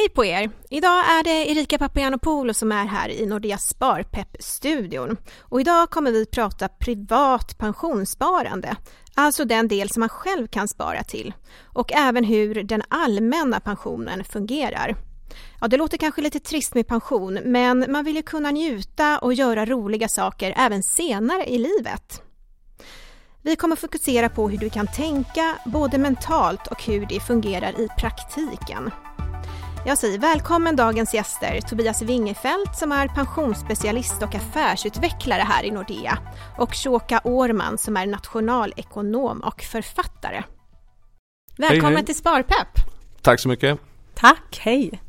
Hej på er! Idag är det Erika Papagiannopoulou som är här i Nordea Sparpepp-studion. Och idag kommer vi prata privat pensionssparande, alltså den del som man själv kan spara till. Och även hur den allmänna pensionen fungerar. Ja, det låter kanske lite trist med pension, men man vill ju kunna njuta och göra roliga saker även senare i livet. Vi kommer fokusera på hur du kan tänka, både mentalt och hur det fungerar i praktiken. Jag säger välkommen dagens gäster Tobias Wingefelt som är pensionsspecialist och affärsutvecklare här i Nordea och Shoka Årman som är nationalekonom och författare. Välkommen hej, hej. till Sparpepp! Tack så mycket! Tack, hej!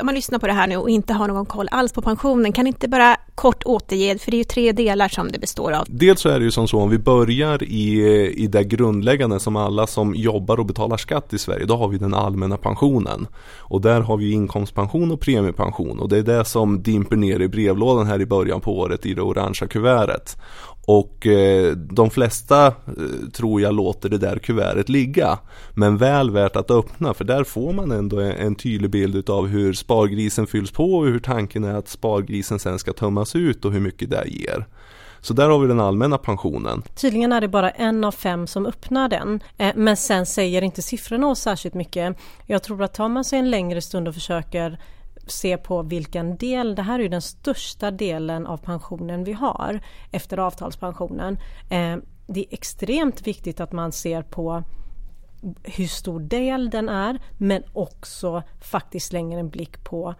Om man lyssnar på det här nu och inte har någon koll alls på pensionen, kan inte bara kort återge, för det är ju tre delar som det består av. Dels så är det ju som så om vi börjar i, i det grundläggande som alla som jobbar och betalar skatt i Sverige, då har vi den allmänna pensionen. Och där har vi inkomstpension och premiepension och det är det som dimper ner i brevlådan här i början på året i det orangea kuvertet. Och eh, de flesta eh, tror jag låter det där kuvertet ligga. Men väl värt att öppna för där får man ändå en, en tydlig bild av hur spargrisen fylls på och hur tanken är att spargrisen sen ska tömmas ut och hur mycket det ger. Så där har vi den allmänna pensionen. Tydligen är det bara en av fem som öppnar den. Eh, men sen säger inte siffrorna oss särskilt mycket. Jag tror att tar man sig en längre stund och försöker se på vilken del, det här är ju den största delen av pensionen vi har efter avtalspensionen. Eh, det är extremt viktigt att man ser på hur stor del den är men också faktiskt slänger en blick på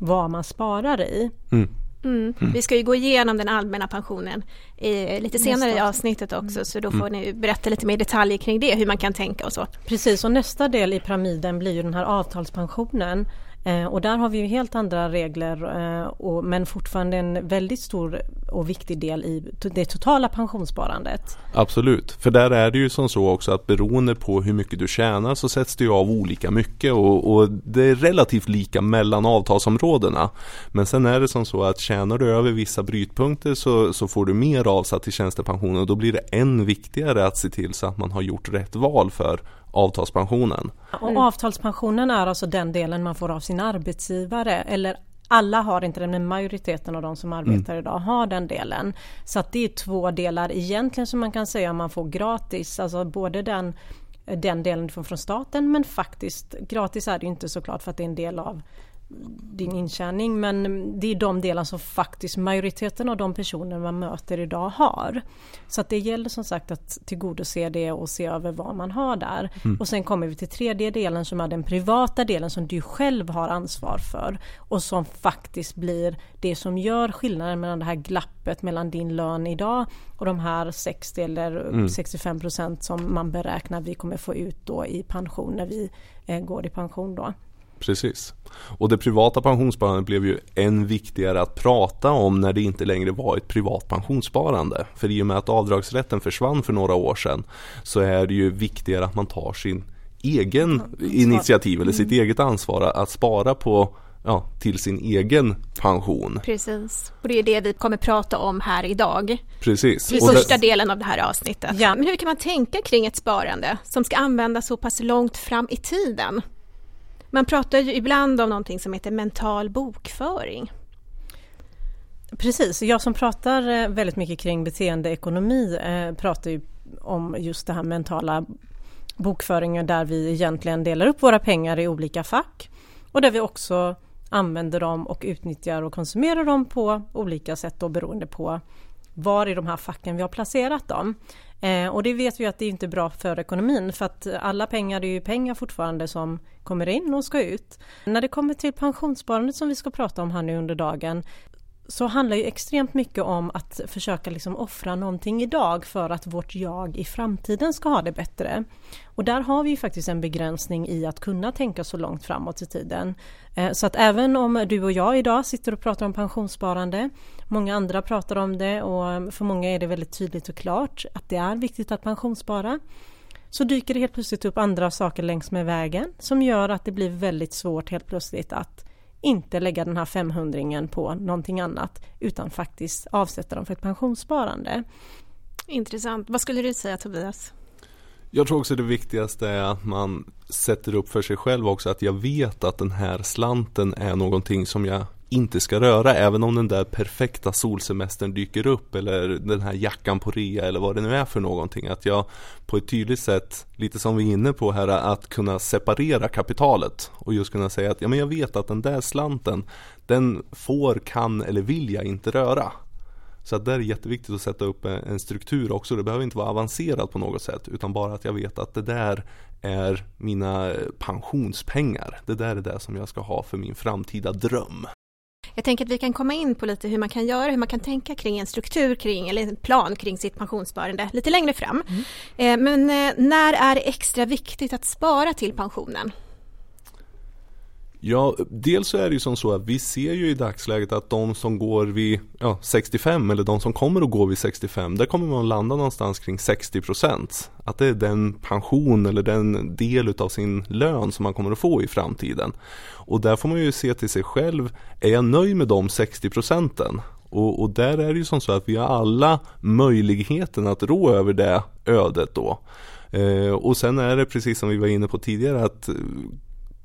vad man sparar i. Mm. Mm. Mm. Vi ska ju gå igenom den allmänna pensionen i, lite senare nästa. i avsnittet också mm. så då får ni berätta lite mer detaljer kring det, hur man kan tänka och så. Precis och nästa del i pyramiden blir ju den här avtalspensionen Eh, och där har vi ju helt andra regler eh, och, men fortfarande en väldigt stor och viktig del i det totala pensionssparandet. Absolut, för där är det ju som så också att beroende på hur mycket du tjänar så sätts det ju av olika mycket och, och det är relativt lika mellan avtalsområdena. Men sen är det som så att tjänar du över vissa brytpunkter så, så får du mer avsatt till tjänstepensionen och då blir det än viktigare att se till så att man har gjort rätt val för avtalspensionen. Och avtalspensionen är alltså den delen man får av sin arbetsgivare eller alla har inte den, men majoriteten av de som arbetar mm. idag har den delen. Så att det är två delar egentligen som man kan säga man får gratis, alltså både den den delen får från staten men faktiskt gratis är det inte såklart för att det är en del av din intjäning men det är de delar som faktiskt majoriteten av de personer man möter idag har. Så att det gäller som sagt att tillgodose det och se över vad man har där. Mm. Och sen kommer vi till tredje delen som är den privata delen som du själv har ansvar för och som faktiskt blir det som gör skillnaden mellan det här glappet mellan din lön idag och de här 60 eller mm. 65 procent som man beräknar vi kommer få ut då i pension när vi eh, går i pension då. Precis. Och det privata pensionssparandet blev ju än viktigare att prata om när det inte längre var ett privat pensionssparande. För i och med att avdragsrätten försvann för några år sedan så är det ju viktigare att man tar sin egen initiativ eller sitt mm. eget ansvar att spara på ja, till sin egen pension. Precis, och det är det vi kommer prata om här idag. Precis. I första delen av det här avsnittet. Ja. Men hur kan man tänka kring ett sparande som ska användas så pass långt fram i tiden? Man pratar ju ibland om någonting som heter mental bokföring. Precis, jag som pratar eh, väldigt mycket kring beteendeekonomi eh, pratar ju om just det här mentala bokföringen där vi egentligen delar upp våra pengar i olika fack och där vi också använder dem och utnyttjar och konsumerar dem på olika sätt då beroende på var i de här facken vi har placerat dem. Eh, och det vet vi att det inte är bra för ekonomin för att alla pengar är ju pengar fortfarande som kommer in och ska ut. När det kommer till pensionssparandet som vi ska prata om här nu under dagen så handlar ju extremt mycket om att försöka liksom offra någonting idag för att vårt jag i framtiden ska ha det bättre. Och där har vi ju faktiskt en begränsning i att kunna tänka så långt framåt i tiden. Eh, så att även om du och jag idag sitter och pratar om pensionssparande, många andra pratar om det och för många är det väldigt tydligt och klart att det är viktigt att pensionsspara så dyker det helt plötsligt upp andra saker längs med vägen som gör att det blir väldigt svårt helt plötsligt att inte lägga den här 500 på någonting annat utan faktiskt avsätta dem för ett pensionssparande. Intressant. Vad skulle du säga Tobias? Jag tror också det viktigaste är att man sätter upp för sig själv också att jag vet att den här slanten är någonting som jag inte ska röra även om den där perfekta solsemestern dyker upp eller den här jackan på rea eller vad det nu är för någonting. Att jag på ett tydligt sätt, lite som vi är inne på här, att kunna separera kapitalet och just kunna säga att ja, men jag vet att den där slanten den får, kan eller vill jag inte röra. Så att det är jätteviktigt att sätta upp en struktur också. Det behöver inte vara avancerat på något sätt utan bara att jag vet att det där är mina pensionspengar. Det där är det som jag ska ha för min framtida dröm. Jag tänker att vi kan komma in på lite hur man kan göra, hur man kan tänka kring en struktur kring, eller en plan kring sitt pensionssparande lite längre fram. Mm. Eh, men eh, när är det extra viktigt att spara till pensionen? Ja, dels så är det ju som så att vi ser ju i dagsläget att de som går vid ja, 65 eller de som kommer att gå vid 65, där kommer man att landa någonstans kring 60 procent. Att det är den pension eller den del utav sin lön som man kommer att få i framtiden. Och där får man ju se till sig själv, är jag nöjd med de 60 procenten? Och, och, där är det ju som så att vi har alla möjligheten att rå över det ödet då. Eh, och sen är det precis som vi var inne på tidigare att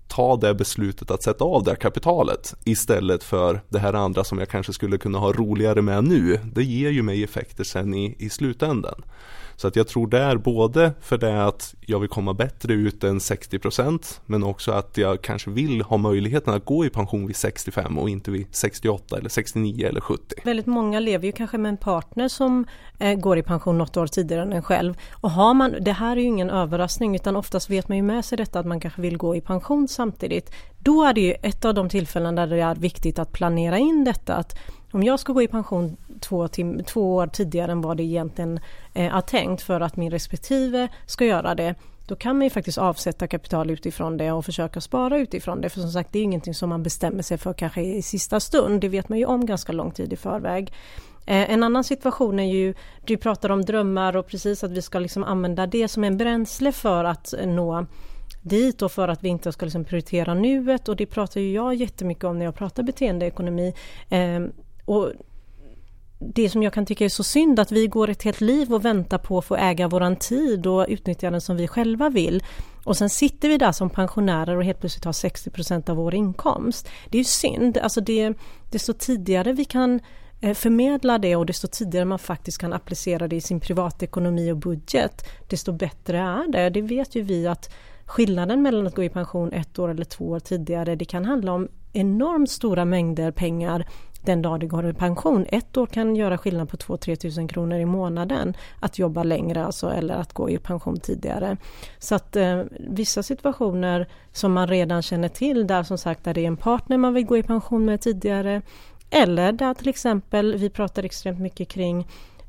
ta det beslutet att sätta av det kapitalet istället för det här andra som jag kanske skulle kunna ha roligare med nu. Det ger ju mig effekter sen i, i slutändan. Så att jag tror där både för det att jag vill komma bättre ut än 60% men också att jag kanske vill ha möjligheten att gå i pension vid 65 och inte vid 68 eller 69 eller 70. Väldigt många lever ju kanske med en partner som eh, går i pension något år tidigare än en själv. Och har man, det här är ju ingen överraskning utan oftast vet man ju med sig detta att man kanske vill gå i pension samtidigt. Då är det ju ett av de tillfällen där det är viktigt att planera in detta. Att om jag ska gå i pension två, tim- två år tidigare än vad det egentligen eh, är tänkt för att min respektive ska göra det då kan man ju faktiskt avsätta kapital utifrån det och försöka spara utifrån det. För som sagt, det är ingenting som man bestämmer sig för kanske i sista stund. Det vet man ju om ganska lång tid i förväg. Eh, en annan situation är ju, du pratar om drömmar och precis att vi ska liksom använda det som en bränsle för att eh, nå dit och för att vi inte ska liksom prioritera nuet och det pratar ju jag jättemycket om när jag pratar beteendeekonomi. Eh, och det som jag kan tycka är så synd att vi går ett helt liv och väntar på att få äga våran tid och utnyttja den som vi själva vill. Och sen sitter vi där som pensionärer och helt plötsligt har 60% av vår inkomst. Det är ju synd, alltså det, desto tidigare vi kan eh, förmedla det och desto tidigare man faktiskt kan applicera det i sin privatekonomi och budget, desto bättre är det. Det vet ju vi att skillnaden mellan att gå i pension ett år eller två år tidigare, det kan handla om enormt stora mängder pengar den dag du går i pension. Ett år kan göra skillnad på 2-3 tusen kronor i månaden att jobba längre alltså, eller att gå i pension tidigare. Så att eh, vissa situationer som man redan känner till där som sagt där det är en partner man vill gå i pension med tidigare eller där till exempel, vi pratar extremt mycket kring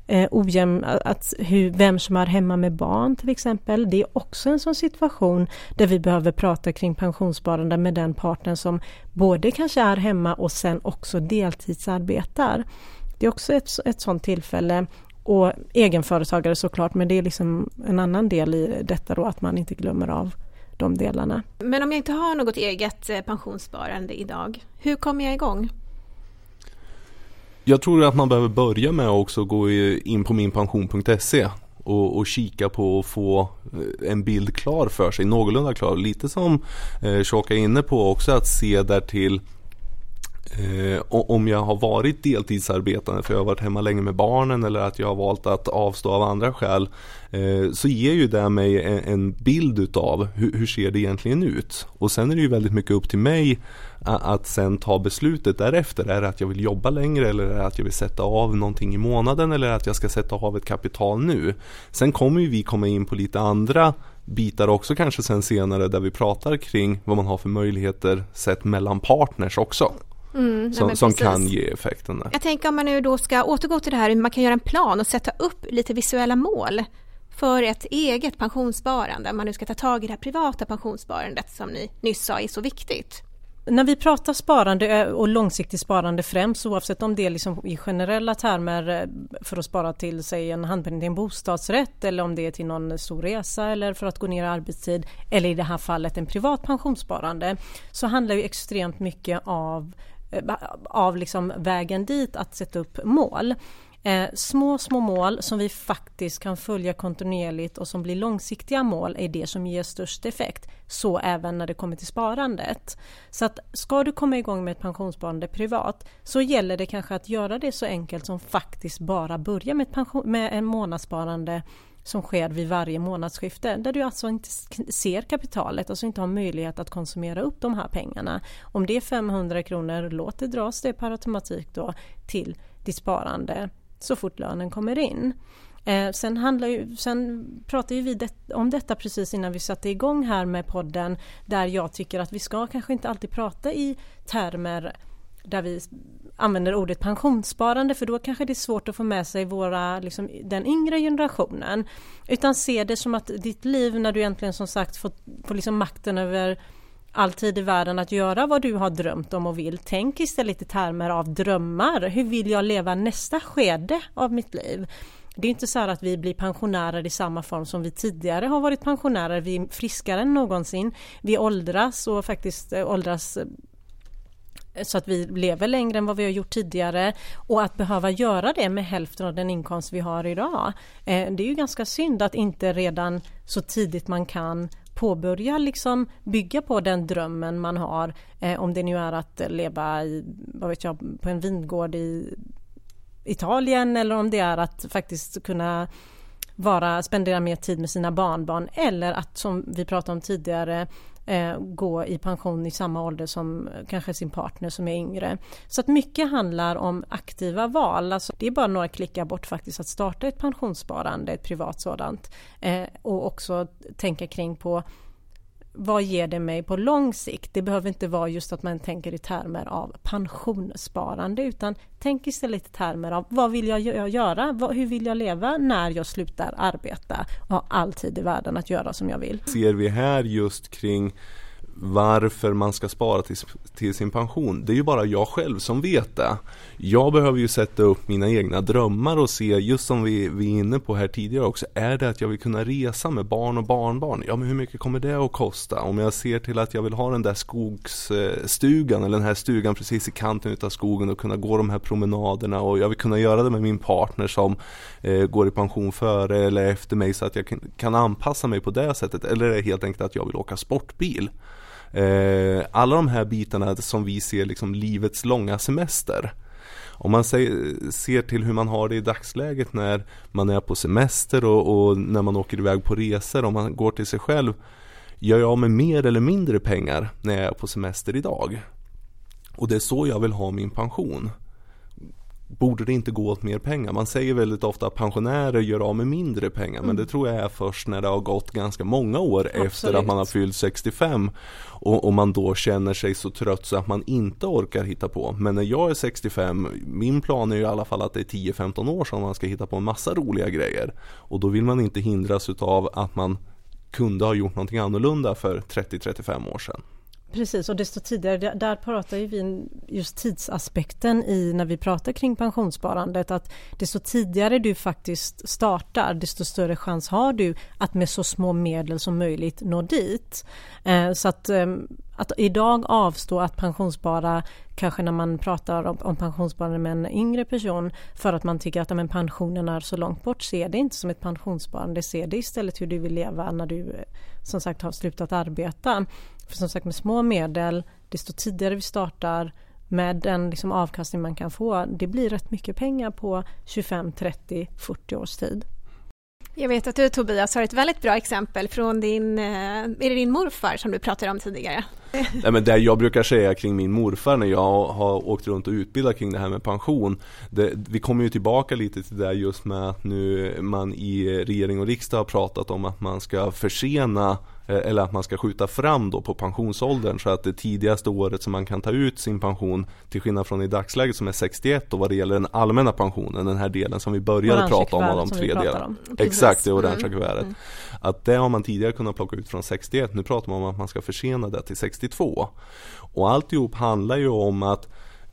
eh, ojäm, att hur, vem som är hemma med barn till exempel. Det är också en sån situation där vi behöver prata kring pensionssparande med den partnern som både kanske är hemma och sen också deltidsarbetar. Det är också ett, ett sånt tillfälle och egenföretagare såklart men det är liksom en annan del i detta då att man inte glömmer av de delarna. Men om jag inte har något eget eh, pensionssparande idag, hur kommer jag igång? Jag tror att man behöver börja med att också gå in på minpension.se och, och kika på och få eh, en bild klar för sig, någorlunda klar. Lite som eh, Shoka är inne på också att se därtill Eh, om jag har varit deltidsarbetande för jag har varit hemma länge med barnen eller att jag har valt att avstå av andra skäl eh, så ger ju det mig en, en bild utav hur, hur, ser det egentligen ut. Och sen är det ju väldigt mycket upp till mig att, att sen ta beslutet därefter. Är det att jag vill jobba längre eller är det att jag vill sätta av någonting i månaden eller att jag ska sätta av ett kapital nu. Sen kommer ju vi komma in på lite andra bitar också kanske sen senare där vi pratar kring vad man har för möjligheter sett mellan partners också. Mm, som, som kan ge effekten. Jag tänker om man nu då ska återgå till det här, man kan göra en plan och sätta upp lite visuella mål för ett eget pensionssparande, om man nu ska ta tag i det här privata pensionssparandet som ni nyss sa är så viktigt. När vi pratar sparande eh, och långsiktigt sparande främst oavsett om det är liksom i generella termer eh, för att spara till sig en handpenning till en bostadsrätt eller om det är till någon stor resa eller för att gå ner i arbetstid eller i det här fallet en privat pensionssparande så handlar ju extremt mycket av Eh, av liksom vägen dit att sätta upp mål. Eh, små, små mål som vi faktiskt kan följa kontinuerligt och som blir långsiktiga mål är det som ger störst effekt. Så även när det kommer till sparandet. Så att ska du komma igång med ett pensionssparande privat så gäller det kanske att göra det så enkelt som faktiskt bara börja med, ett pension, med en månadssparande som sker vid varje månadsskifte där du alltså inte ser kapitalet, alltså inte har möjlighet att konsumera upp de här pengarna. Om det är 500 kronor, låt det dras det per automatik då till ditt sparande så fort lönen kommer in. Eh, sen, handlar ju, sen pratade ju vi det, om detta precis innan vi satte igång här med podden där jag tycker att vi ska kanske inte alltid prata i termer där vi använder ordet pensionssparande för då kanske det är svårt att få med sig våra, liksom, den yngre generationen. Utan se det som att ditt liv när du äntligen som sagt får, får liksom makten över all tid i världen att göra vad du har drömt om och vill. Tänk istället i termer av drömmar. Hur vill jag leva nästa skede av mitt liv? Det är inte så att vi blir pensionärer i samma form som vi tidigare har varit pensionärer. Vi är friskare än någonsin. Vi åldras och faktiskt eh, åldras så att vi lever längre än vad vi har gjort tidigare och att behöva göra det med hälften av den inkomst vi har idag. Eh, det är ju ganska synd att inte redan så tidigt man kan påbörja liksom bygga på den drömmen man har eh, om det nu är att leva i, vad vet jag, på en vingård i Italien eller om det är att faktiskt kunna vara, spendera mer tid med sina barnbarn eller att som vi pratade om tidigare eh, gå i pension i samma ålder som kanske sin partner som är yngre. Så att mycket handlar om aktiva val. Alltså det är bara några klickar bort faktiskt att starta ett pensionssparande, ett privat sådant. Eh, och också tänka kring på vad ger det mig på lång sikt? Det behöver inte vara just att man tänker i termer av pensionssparande utan tänk istället i termer av vad vill jag göra? Hur vill jag leva när jag slutar arbeta och har all tid i världen att göra som jag vill? Ser vi här just kring varför man ska spara till, till, sin pension. Det är ju bara jag själv som vet det. Jag behöver ju sätta upp mina egna drömmar och se, just som vi, vi är inne på här tidigare också, är det att jag vill kunna resa med barn och barnbarn? Ja, men hur mycket kommer det att kosta? Om jag ser till att jag vill ha den där skogsstugan eller den här stugan precis i kanten utav skogen och kunna gå de här promenaderna och jag vill kunna göra det med min partner som eh, går i pension före eller efter mig så att jag kan, kan anpassa mig på det sättet. Eller är det helt enkelt att jag vill åka sportbil? Eh, alla de här bitarna som vi ser liksom livets långa semester. Om man ser till hur man har det i dagsläget när man är på semester och, och när man åker iväg på resor, om man går till sig själv Gör jag av med mer eller mindre pengar när jag är på semester idag? Och det är så jag vill ha min pension borde det inte gå åt mer pengar? Man säger väldigt ofta att pensionärer gör av med mindre pengar mm. men det tror jag är först när det har gått ganska många år Absolut. efter att man har fyllt 65 och, och, man då känner sig så trött så att man inte orkar hitta på. Men när jag är 65, min plan är ju i alla fall att det är 10-15 år som man ska hitta på en massa roliga grejer och då vill man inte hindras utav att man kunde ha gjort någonting annorlunda för 30-35 år sedan. Precis, och desto tidigare, där pratar ju vi just tidsaspekten i när vi pratar kring pensionssparandet att desto tidigare du faktiskt startar desto större chans har du att med så små medel som möjligt nå dit. Eh, så att, ehm, att idag avstå att pensionsspara kanske när man pratar om, om pensionssparande med en yngre person för att man tycker att men, pensionen är så långt bort, se det inte som ett pensionssparande, se det istället hur du vill leva när du eh, som sagt har slutat arbeta. För som sagt med små medel, desto tidigare vi startar med den liksom avkastning man kan få, det blir rätt mycket pengar på 25, 30, 40 års tid. Jag vet att du Tobias har ett väldigt bra exempel från din, eh, är det din morfar som du pratade om tidigare? Nej, men det jag brukar säga kring min morfar när jag har åkt runt och utbildat kring det här med pension det, Vi kommer ju tillbaka lite till det just med att nu man i regering och riksdag har pratat om att man ska försena eller att man ska skjuta fram då på pensionsåldern så att det tidigaste året som man kan ta ut sin pension till skillnad från i dagsläget som är 61 och vad det gäller den allmänna pensionen, den här delen som vi började prata om, av de tre delarna. Exakt, det orangea mm. kuvertet. Mm. Att det har man tidigare kunnat plocka ut från 61, nu pratar man om att man ska försena det till 62. Och alltihop handlar ju om att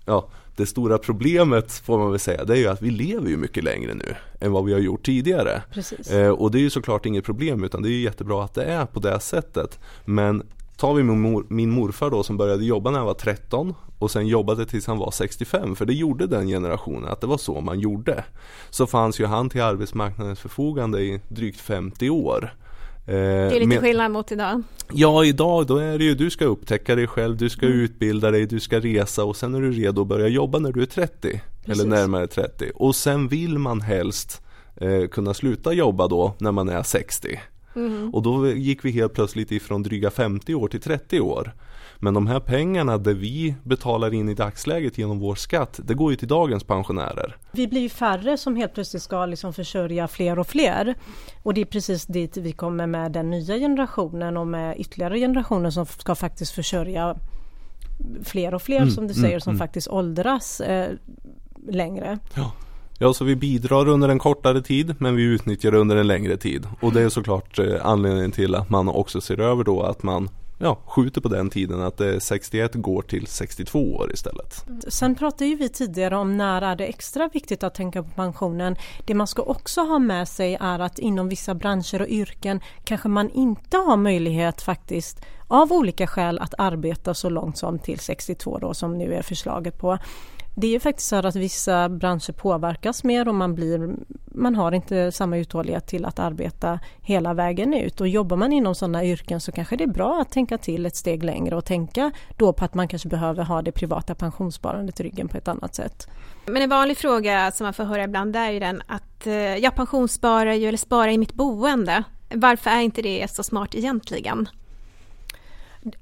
ja, det stora problemet får man väl säga, det är ju att vi lever ju mycket längre nu än vad vi har gjort tidigare. Eh, och det är ju såklart inget problem utan det är ju jättebra att det är på det sättet. Men tar vi min, mor, min morfar då som började jobba när han var 13 och sen jobbade tills han var 65 för det gjorde den generationen att det var så man gjorde. Så fanns ju han till arbetsmarknadens förfogande i drygt 50 år. Eh, det är lite men, skillnad mot idag. Ja, idag då är det ju du ska upptäcka dig själv, du ska mm. utbilda dig, du ska resa och sen är du redo att börja jobba när du är 30 Precis. eller närmare 30 och sen vill man helst eh, kunna sluta jobba då när man är 60. Mm. Och då gick vi helt plötsligt ifrån dryga 50 år till 30 år. Men de här pengarna där vi betalar in i dagsläget genom vår skatt, det går ju till dagens pensionärer. Vi blir ju färre som helt plötsligt ska liksom försörja fler och fler. Och det är precis dit vi kommer med den nya generationen och med ytterligare generationer som ska faktiskt försörja fler och fler mm, som du säger mm, som mm. faktiskt åldras eh, längre. Ja. Ja, så vi bidrar under en kortare tid men vi utnyttjar under en längre tid. Och det är såklart eh, anledningen till att man också ser över då att man ja, skjuter på den tiden att eh, 61 går till 62 år istället. Sen pratade ju vi tidigare om när är det extra viktigt att tänka på pensionen. Det man ska också ha med sig är att inom vissa branscher och yrken kanske man inte har möjlighet faktiskt av olika skäl att arbeta så långt som till 62 då som nu är förslaget på. Det är ju faktiskt så att vissa branscher påverkas mer och man, blir, man har inte samma uthållighet till att arbeta hela vägen ut. Och jobbar man inom sådana yrken så kanske det är bra att tänka till ett steg längre och tänka då på att man kanske behöver ha det privata pensionssparandet i ryggen på ett annat sätt. Men en vanlig fråga som man får höra ibland är ju den att eh, jag pensionssparar ju eller sparar i mitt boende. Varför är inte det så smart egentligen?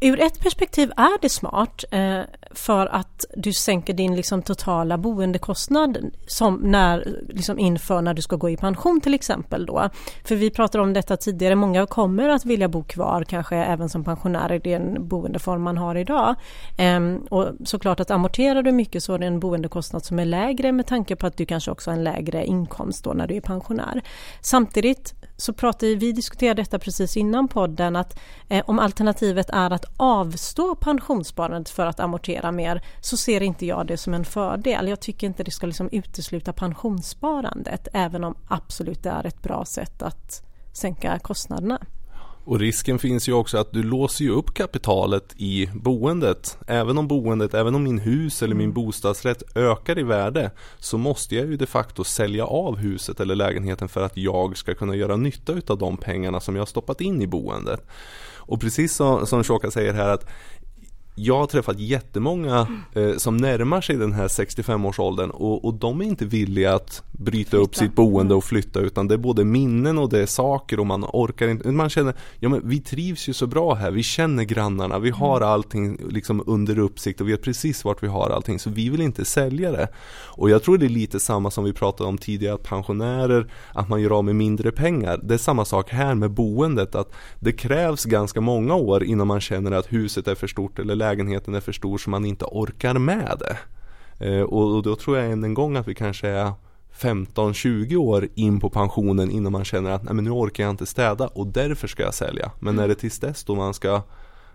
Ur ett perspektiv är det smart eh, för att du sänker din liksom, totala boendekostnad som när, liksom, inför när du ska gå i pension till exempel. Då. För vi pratade om detta tidigare, många kommer att vilja bo kvar kanske även som pensionär i den boendeform man har idag. Eh, och såklart att amorterar du mycket så är det en boendekostnad som är lägre med tanke på att du kanske också har en lägre inkomst då när du är pensionär. Samtidigt så pratade vi diskuterade detta precis innan podden att eh, om alternativet är att avstå pensionssparandet för att amortera mer så ser inte jag det som en fördel. Jag tycker inte det ska liksom utesluta pensionssparandet även om absolut det är ett bra sätt att sänka kostnaderna. Och risken finns ju också att du låser ju upp kapitalet i boendet. Även om boendet, även om min hus eller min bostadsrätt ökar i värde så måste jag ju de facto sälja av huset eller lägenheten för att jag ska kunna göra nytta utav de pengarna som jag har stoppat in i boendet. Och precis som, som Shoka säger här att jag har träffat jättemånga eh, som närmar sig den här 65-årsåldern och, och de är inte villiga att bryta flytta. upp sitt boende och flytta utan det är både minnen och det är saker och man orkar inte. Man känner, ja men vi trivs ju så bra här, vi känner grannarna, vi har mm. allting liksom under uppsikt och vet precis vart vi har allting så vi vill inte sälja det. Och jag tror det är lite samma som vi pratade om tidigare att pensionärer, att man gör av med mindre pengar. Det är samma sak här med boendet, att det krävs ganska många år innan man känner att huset är för stort eller lägenheten är för stor så man inte orkar med det. Eh, och då tror jag än en gång att vi kanske är 15-20 år in på pensionen innan man känner att Nej, men nu orkar jag inte städa och därför ska jag sälja. Men mm. är det tills dess då man ska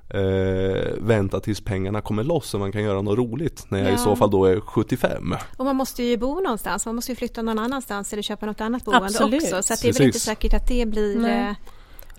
eh, vänta tills pengarna kommer loss så man kan göra något roligt när jag ja. i så fall då är 75. Och man måste ju bo någonstans, man måste ju flytta någon annanstans eller köpa något annat boende Absolut. också. Så det är väl inte säkert att det blir Nej.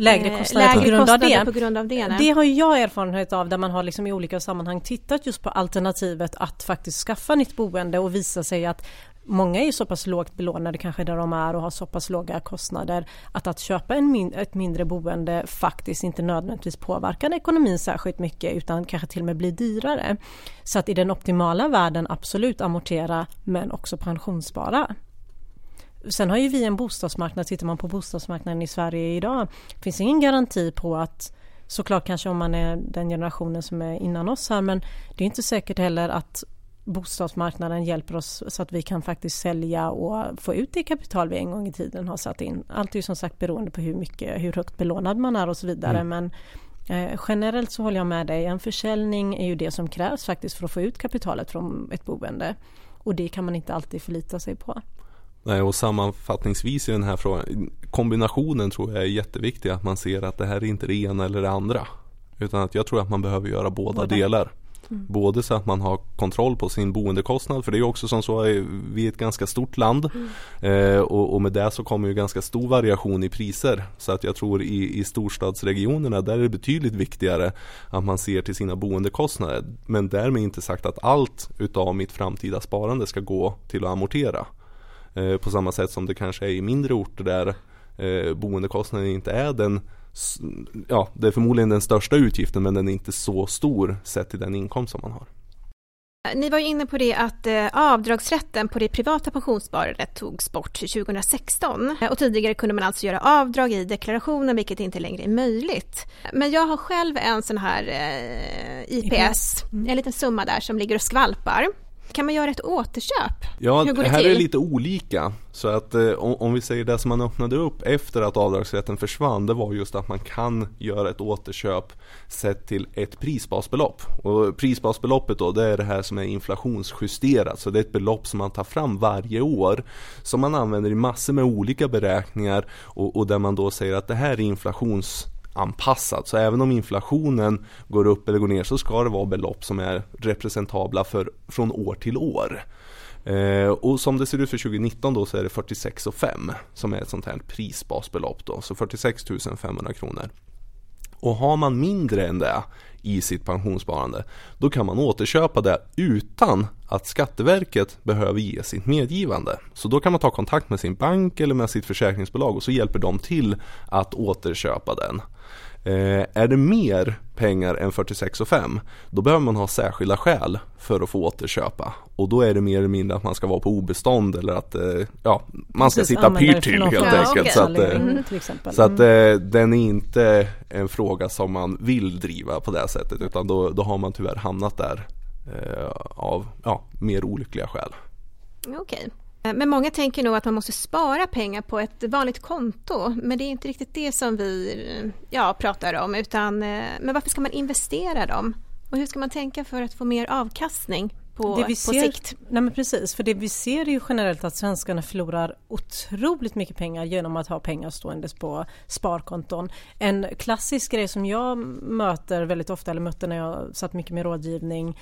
Eh, lägre kostnader, lägre på, grund kostnader på, grund av det. Det har jag erfarenhet av där man har liksom i olika sammanhang tittat just på alternativet att faktiskt skaffa nytt boende och visa sig att Många är så pass lågt belånade kanske där de är och har så pass låga kostnader att att köpa en min ett mindre boende faktiskt inte nödvändigtvis påverkar ekonomin särskilt mycket utan kanske till och med blir dyrare. Så att i den optimala världen absolut amortera men också pensionsspara. Sen har ju vi en bostadsmarknad, tittar man på bostadsmarknaden i Sverige idag, finns ingen garanti på att såklart kanske om man är den generationen som är innan oss här men det är inte säkert heller att bostadsmarknaden hjälper oss så att vi kan faktiskt sälja och få ut det kapital vi en gång i tiden har satt in. Allt är ju som sagt beroende på hur mycket, hur högt belånad man är och så vidare mm. men eh, generellt så håller jag med dig, en försäljning är ju det som krävs faktiskt för att få ut kapitalet från ett boende och det kan man inte alltid förlita sig på. Nej, och sammanfattningsvis i den här frågan, kombinationen tror jag är jätteviktig, att man ser att det här är inte det ena eller det andra. Utan att jag tror att man behöver göra båda, båda. delar. Mm. Både så att man har kontroll på sin boendekostnad. För det är också som så, vi är ett ganska stort land mm. eh, och, och, med det så kommer ju ganska stor variation i priser. Så att jag tror i, i storstadsregionerna där är det betydligt viktigare att man ser till sina boendekostnader. Men därmed inte sagt att allt utav mitt framtida sparande ska gå till att amortera. Eh, på samma sätt som det kanske är i mindre orter där eh, boendekostnaden inte är den Ja, det är förmodligen den största utgiften men den är inte så stor sett till den inkomst som man har. Ni var inne på det att eh, avdragsrätten på det privata pensionssparandet togs bort 2016 och tidigare kunde man alltså göra avdrag i deklarationen vilket inte längre är möjligt. Men jag har själv en sån här IPS, mm. en liten summa där som ligger och skvalpar. Kan man göra ett återköp? Ja, Hur går det här till? är lite olika. Så att eh, om, vi säger det som man öppnade upp efter att avdragsrätten försvann, det var just att man kan göra ett återköp sett till ett prisbasbelopp. Och prisbasbeloppet då, det är det här som är inflationsjusterat. Så det är ett belopp som man tar fram varje år. Som man använder i massor med olika beräkningar och, och där man då säger att det här är inflations anpassat. Så även om inflationen går upp eller går ner så ska det vara belopp som är representabla för, från år till år. Eh, och som det ser ut för 2019 då så är det 46,5 som är ett sånt här prisbasbelopp då, så 46 500 kronor. Och har man mindre än det i sitt pensionssparande, då kan man återköpa det utan att Skatteverket behöver ge sitt medgivande. Så då kan man ta kontakt med sin bank eller med sitt försäkringsbolag och så hjälper de till att återköpa den. Eh, är det mer pengar än 46,5 då behöver man ha särskilda skäl för att få återköpa. Och då är det mer eller mindre att man ska vara på obestånd eller att eh, ja, man ska Precis, sitta pyrt till helt ja, enkelt. Okay. Så att, eh, mm, så att mm. eh, den är inte en fråga som man vill driva på det sättet utan då, då har man tyvärr hamnat där eh, av ja, mer olyckliga skäl. Okej. Okay. Eh, men många tänker nog att man måste spara pengar på ett vanligt konto, men det är inte riktigt det som vi eh, ja, pratar om, utan eh, men varför ska man investera dem? Och hur ska man tänka för att få mer avkastning på, det vi på ser, sikt? Nej men precis, för det vi ser är ju generellt att svenskarna förlorar otroligt mycket pengar genom att ha pengar ståendes på sparkonton. En klassisk grej som jag möter väldigt ofta, eller mötte när jag satt mycket med rådgivning,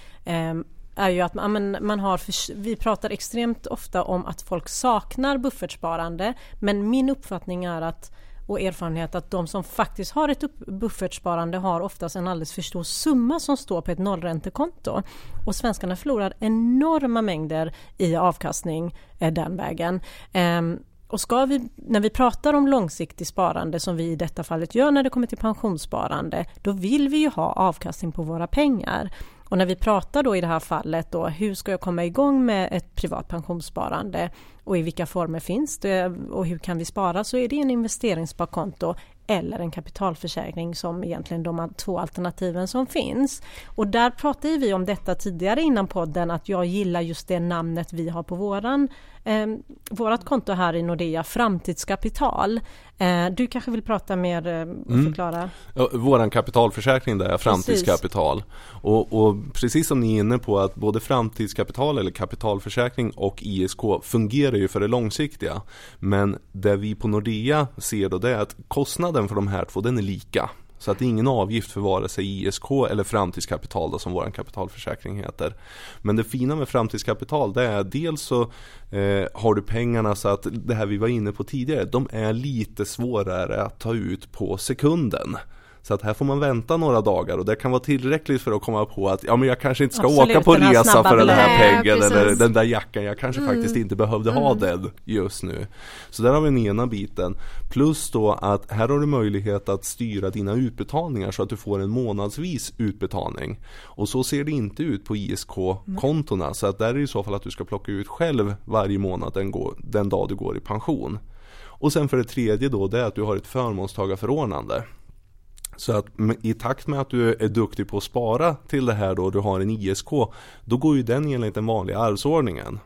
är ju att man, man har, vi pratar extremt ofta om att folk saknar buffertsparande men min uppfattning är att och erfarenhet att de som faktiskt har ett buffertsparande har oftast en alldeles för stor summa som står på ett nollräntekonto. Och svenskarna förlorar enorma mängder i avkastning eh, den vägen. Ehm, och ska vi, när vi pratar om långsiktigt sparande som vi i detta fallet gör när det kommer till pensionssparande, då vill vi ju ha avkastning på våra pengar. Och när vi pratar då i det här fallet då, hur ska jag komma igång med ett privat pensionssparande? Och i vilka former finns det? Och hur kan vi spara? Så är det en investeringssparkonto eller en kapitalförsäkring som egentligen de två alternativen som finns. Och där pratade vi om detta tidigare innan podden att jag gillar just det namnet vi har på våran eh, vårat konto här i Nordea, Framtidskapital. Eh, du kanske vill prata mer eh, och mm. förklara? Ja, våran kapitalförsäkring där är framtidskapital. Och, och, precis som ni är inne på att både framtidskapital eller kapitalförsäkring och ISK fungerar ju för det långsiktiga. Men det vi på Nordea ser då det är att kostnaden för de här två den är lika. Så att det är ingen avgift för vare sig ISK eller framtidskapital då, som vår kapitalförsäkring heter. Men det fina med framtidskapital det är dels så eh, har du pengarna så att det här vi var inne på tidigare, de är lite svårare att ta ut på sekunden. Så att här får man vänta några dagar och det kan vara tillräckligt för att komma på att ja men jag kanske inte ska Absolut, åka på resa för den här pengen eller den där jackan. Jag kanske mm. faktiskt inte behövde mm. ha den just nu. Så där har vi den ena biten. Plus då att här har du möjlighet att styra dina utbetalningar så att du får en månadsvis utbetalning. Och så ser det inte ut på ISK-kontona. Så att där är det i så fall att du ska plocka ut själv varje månad den, går, den dag du går i pension. Och sen för det tredje då det är att du har ett förmånstagarförordnande. Så att i takt med att du är duktig på att spara till det här då, du har en ISK, då går ju den enligt den vanliga arvsordningen.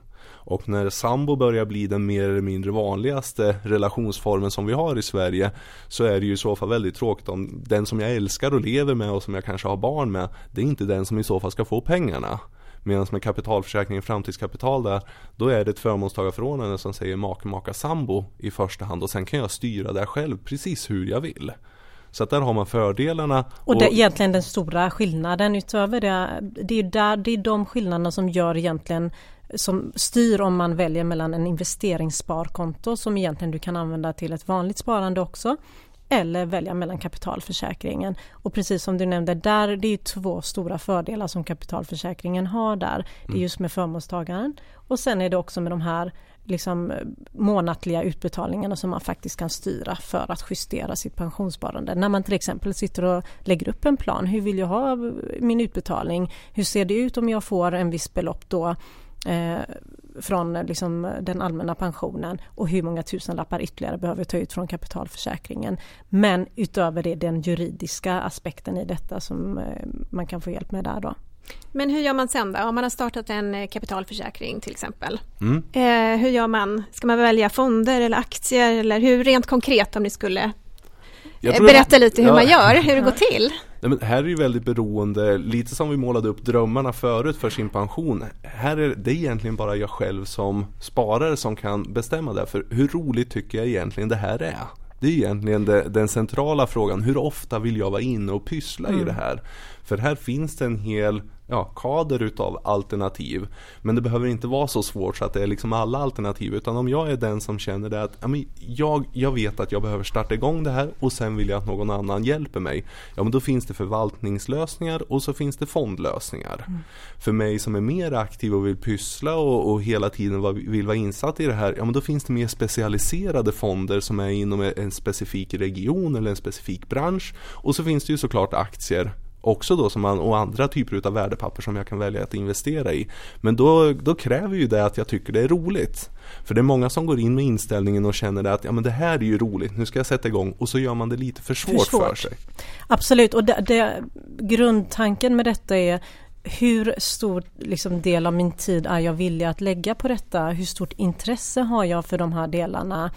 Och när sambo börjar bli den mer eller mindre vanligaste relationsformen som vi har i Sverige så är det ju i så fall väldigt tråkigt om den som jag älskar och lever med och som jag kanske har barn med, det är inte den som i så fall ska få pengarna. Medan med kapitalförsäkringen framtidskapital där, då är det ett förmånstagarförordnande som säger make, maka, sambo i första hand och sen kan jag styra det själv precis hur jag vill. Så att där har man fördelarna. Och, det, egentligen den stora skillnaden utöver det, det är, där, det är de skillnaderna som gör egentligen som styr om man väljer mellan en investeringssparkonto som egentligen du kan använda till ett vanligt sparande också eller välja mellan kapitalförsäkringen. Och precis som du nämnde, där det är två stora fördelar som kapitalförsäkringen har där. Det är mm. just med förmånstagaren och sen är det också med de här liksom, eh, månatliga utbetalningarna som man faktiskt kan styra för att justera sitt pensionssparande. När man till exempel sitter och lägger upp en plan. Hur vill jag ha eh, min utbetalning? Hur ser det ut om jag får en viss belopp då? Eh, från eh, liksom, den allmänna pensionen och hur många tusenlappar ytterligare behöver jag ta ut från kapitalförsäkringen. Men utöver det den juridiska aspekten i detta som eh, man kan få hjälp med där då. Men hur gör man sen då? Om man har startat en eh, kapitalförsäkring till exempel. Mm. Eh, hur gör man? Ska man välja fonder eller aktier eller hur rent konkret om ni skulle berätta lite hur ja. man gör, hur det går till? Nej, men här är det väldigt beroende, lite som vi målade upp drömmarna förut för sin pension. Här är det egentligen bara jag själv som sparare som kan bestämma det. För hur roligt tycker jag egentligen det här är? Det är egentligen det, den centrala frågan. Hur ofta vill jag vara inne och pyssla mm. i det här? För här finns det en hel ja, kader utav alternativ. Men det behöver inte vara så svårt så att det är liksom alla alternativ. Utan om jag är den som känner det att ja, men jag, jag vet att jag behöver starta igång det här och sen vill jag att någon annan hjälper mig. Ja men då finns det förvaltningslösningar och så finns det fondlösningar. Mm. För mig som är mer aktiv och vill pyssla och, och hela tiden vill vara insatt i det här. Ja men då finns det mer specialiserade fonder som är inom en specifik region eller en specifik bransch. Och så finns det ju såklart aktier också då som man, och andra typer av värdepapper som jag kan välja att investera i. Men då, då kräver ju det att jag tycker det är roligt. För det är många som går in med inställningen och känner att ja, men det här är ju roligt, nu ska jag sätta igång och så gör man det lite för svårt för, svårt. för sig. Absolut, och det, det, grundtanken med detta är hur stor liksom, del av min tid är jag villig att lägga på detta? Hur stort intresse har jag för de här delarna?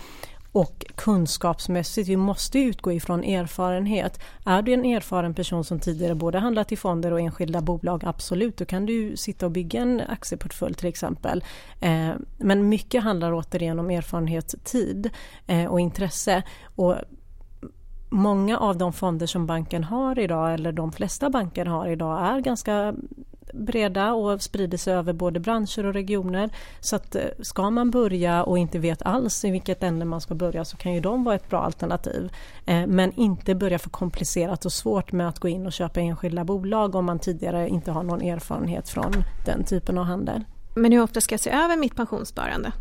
Och kunskapsmässigt, vi måste utgå ifrån erfarenhet. Är du en erfaren person som tidigare både handlat i fonder och enskilda bolag, absolut, då kan du sitta och bygga en aktieportfölj till exempel. Eh, men mycket handlar återigen om erfarenhet, tid eh, och intresse. Och många av de fonder som banken har idag, eller de flesta banker har idag, är ganska breda och sprider sig över både branscher och regioner. Så att eh, ska man börja och inte vet alls i vilket ämne man ska börja så kan ju de vara ett bra alternativ. Eh, men inte börja för komplicerat och svårt med att gå in och köpa enskilda bolag om man tidigare inte har någon erfarenhet från den typen av handel. Men hur ofta ska jag se över mitt pensionssparande?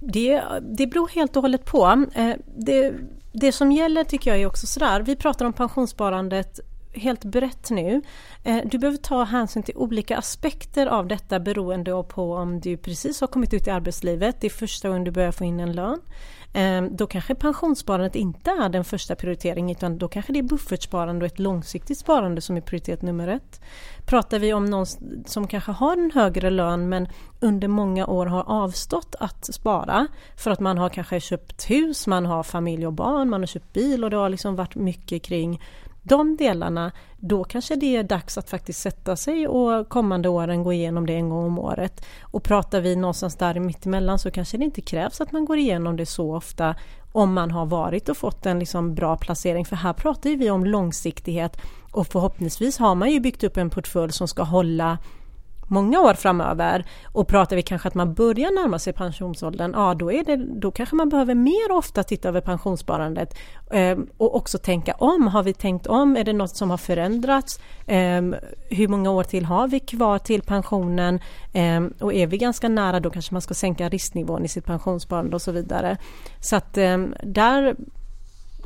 Det, det beror helt och hållet på. Eh, det, det som gäller tycker jag är också sådär, vi pratar om pensionssparandet helt brett nu. Eh, du behöver ta hänsyn till olika aspekter av detta beroende på om du precis har kommit ut i arbetslivet, det är första gången du börjar få in en lön. Eh, då kanske pensionssparandet inte är den första prioriteringen utan då kanske det är buffertsparande och ett långsiktigt sparande som är prioritet nummer ett. Pratar vi om någon som kanske har en högre lön men under många år har avstått att spara för att man har kanske köpt hus, man har familj och barn, man har köpt bil och det har liksom varit mycket kring de delarna, då kanske det är dags att faktiskt sätta sig och kommande åren gå igenom det en gång om året. Och pratar vi någonstans där mittemellan så kanske det inte krävs att man går igenom det så ofta om man har varit och fått en liksom bra placering. För här pratar vi om långsiktighet och förhoppningsvis har man ju byggt upp en portfölj som ska hålla många år framöver och pratar vi kanske att man börjar närma sig pensionsåldern, ja då, är det, då kanske man behöver mer ofta titta över pensionssparandet eh, och också tänka om. Har vi tänkt om? Är det något som har förändrats? Eh, hur många år till har vi kvar till pensionen? Eh, och är vi ganska nära då kanske man ska sänka risknivån i sitt pensionssparande och så vidare. Så att ehm, där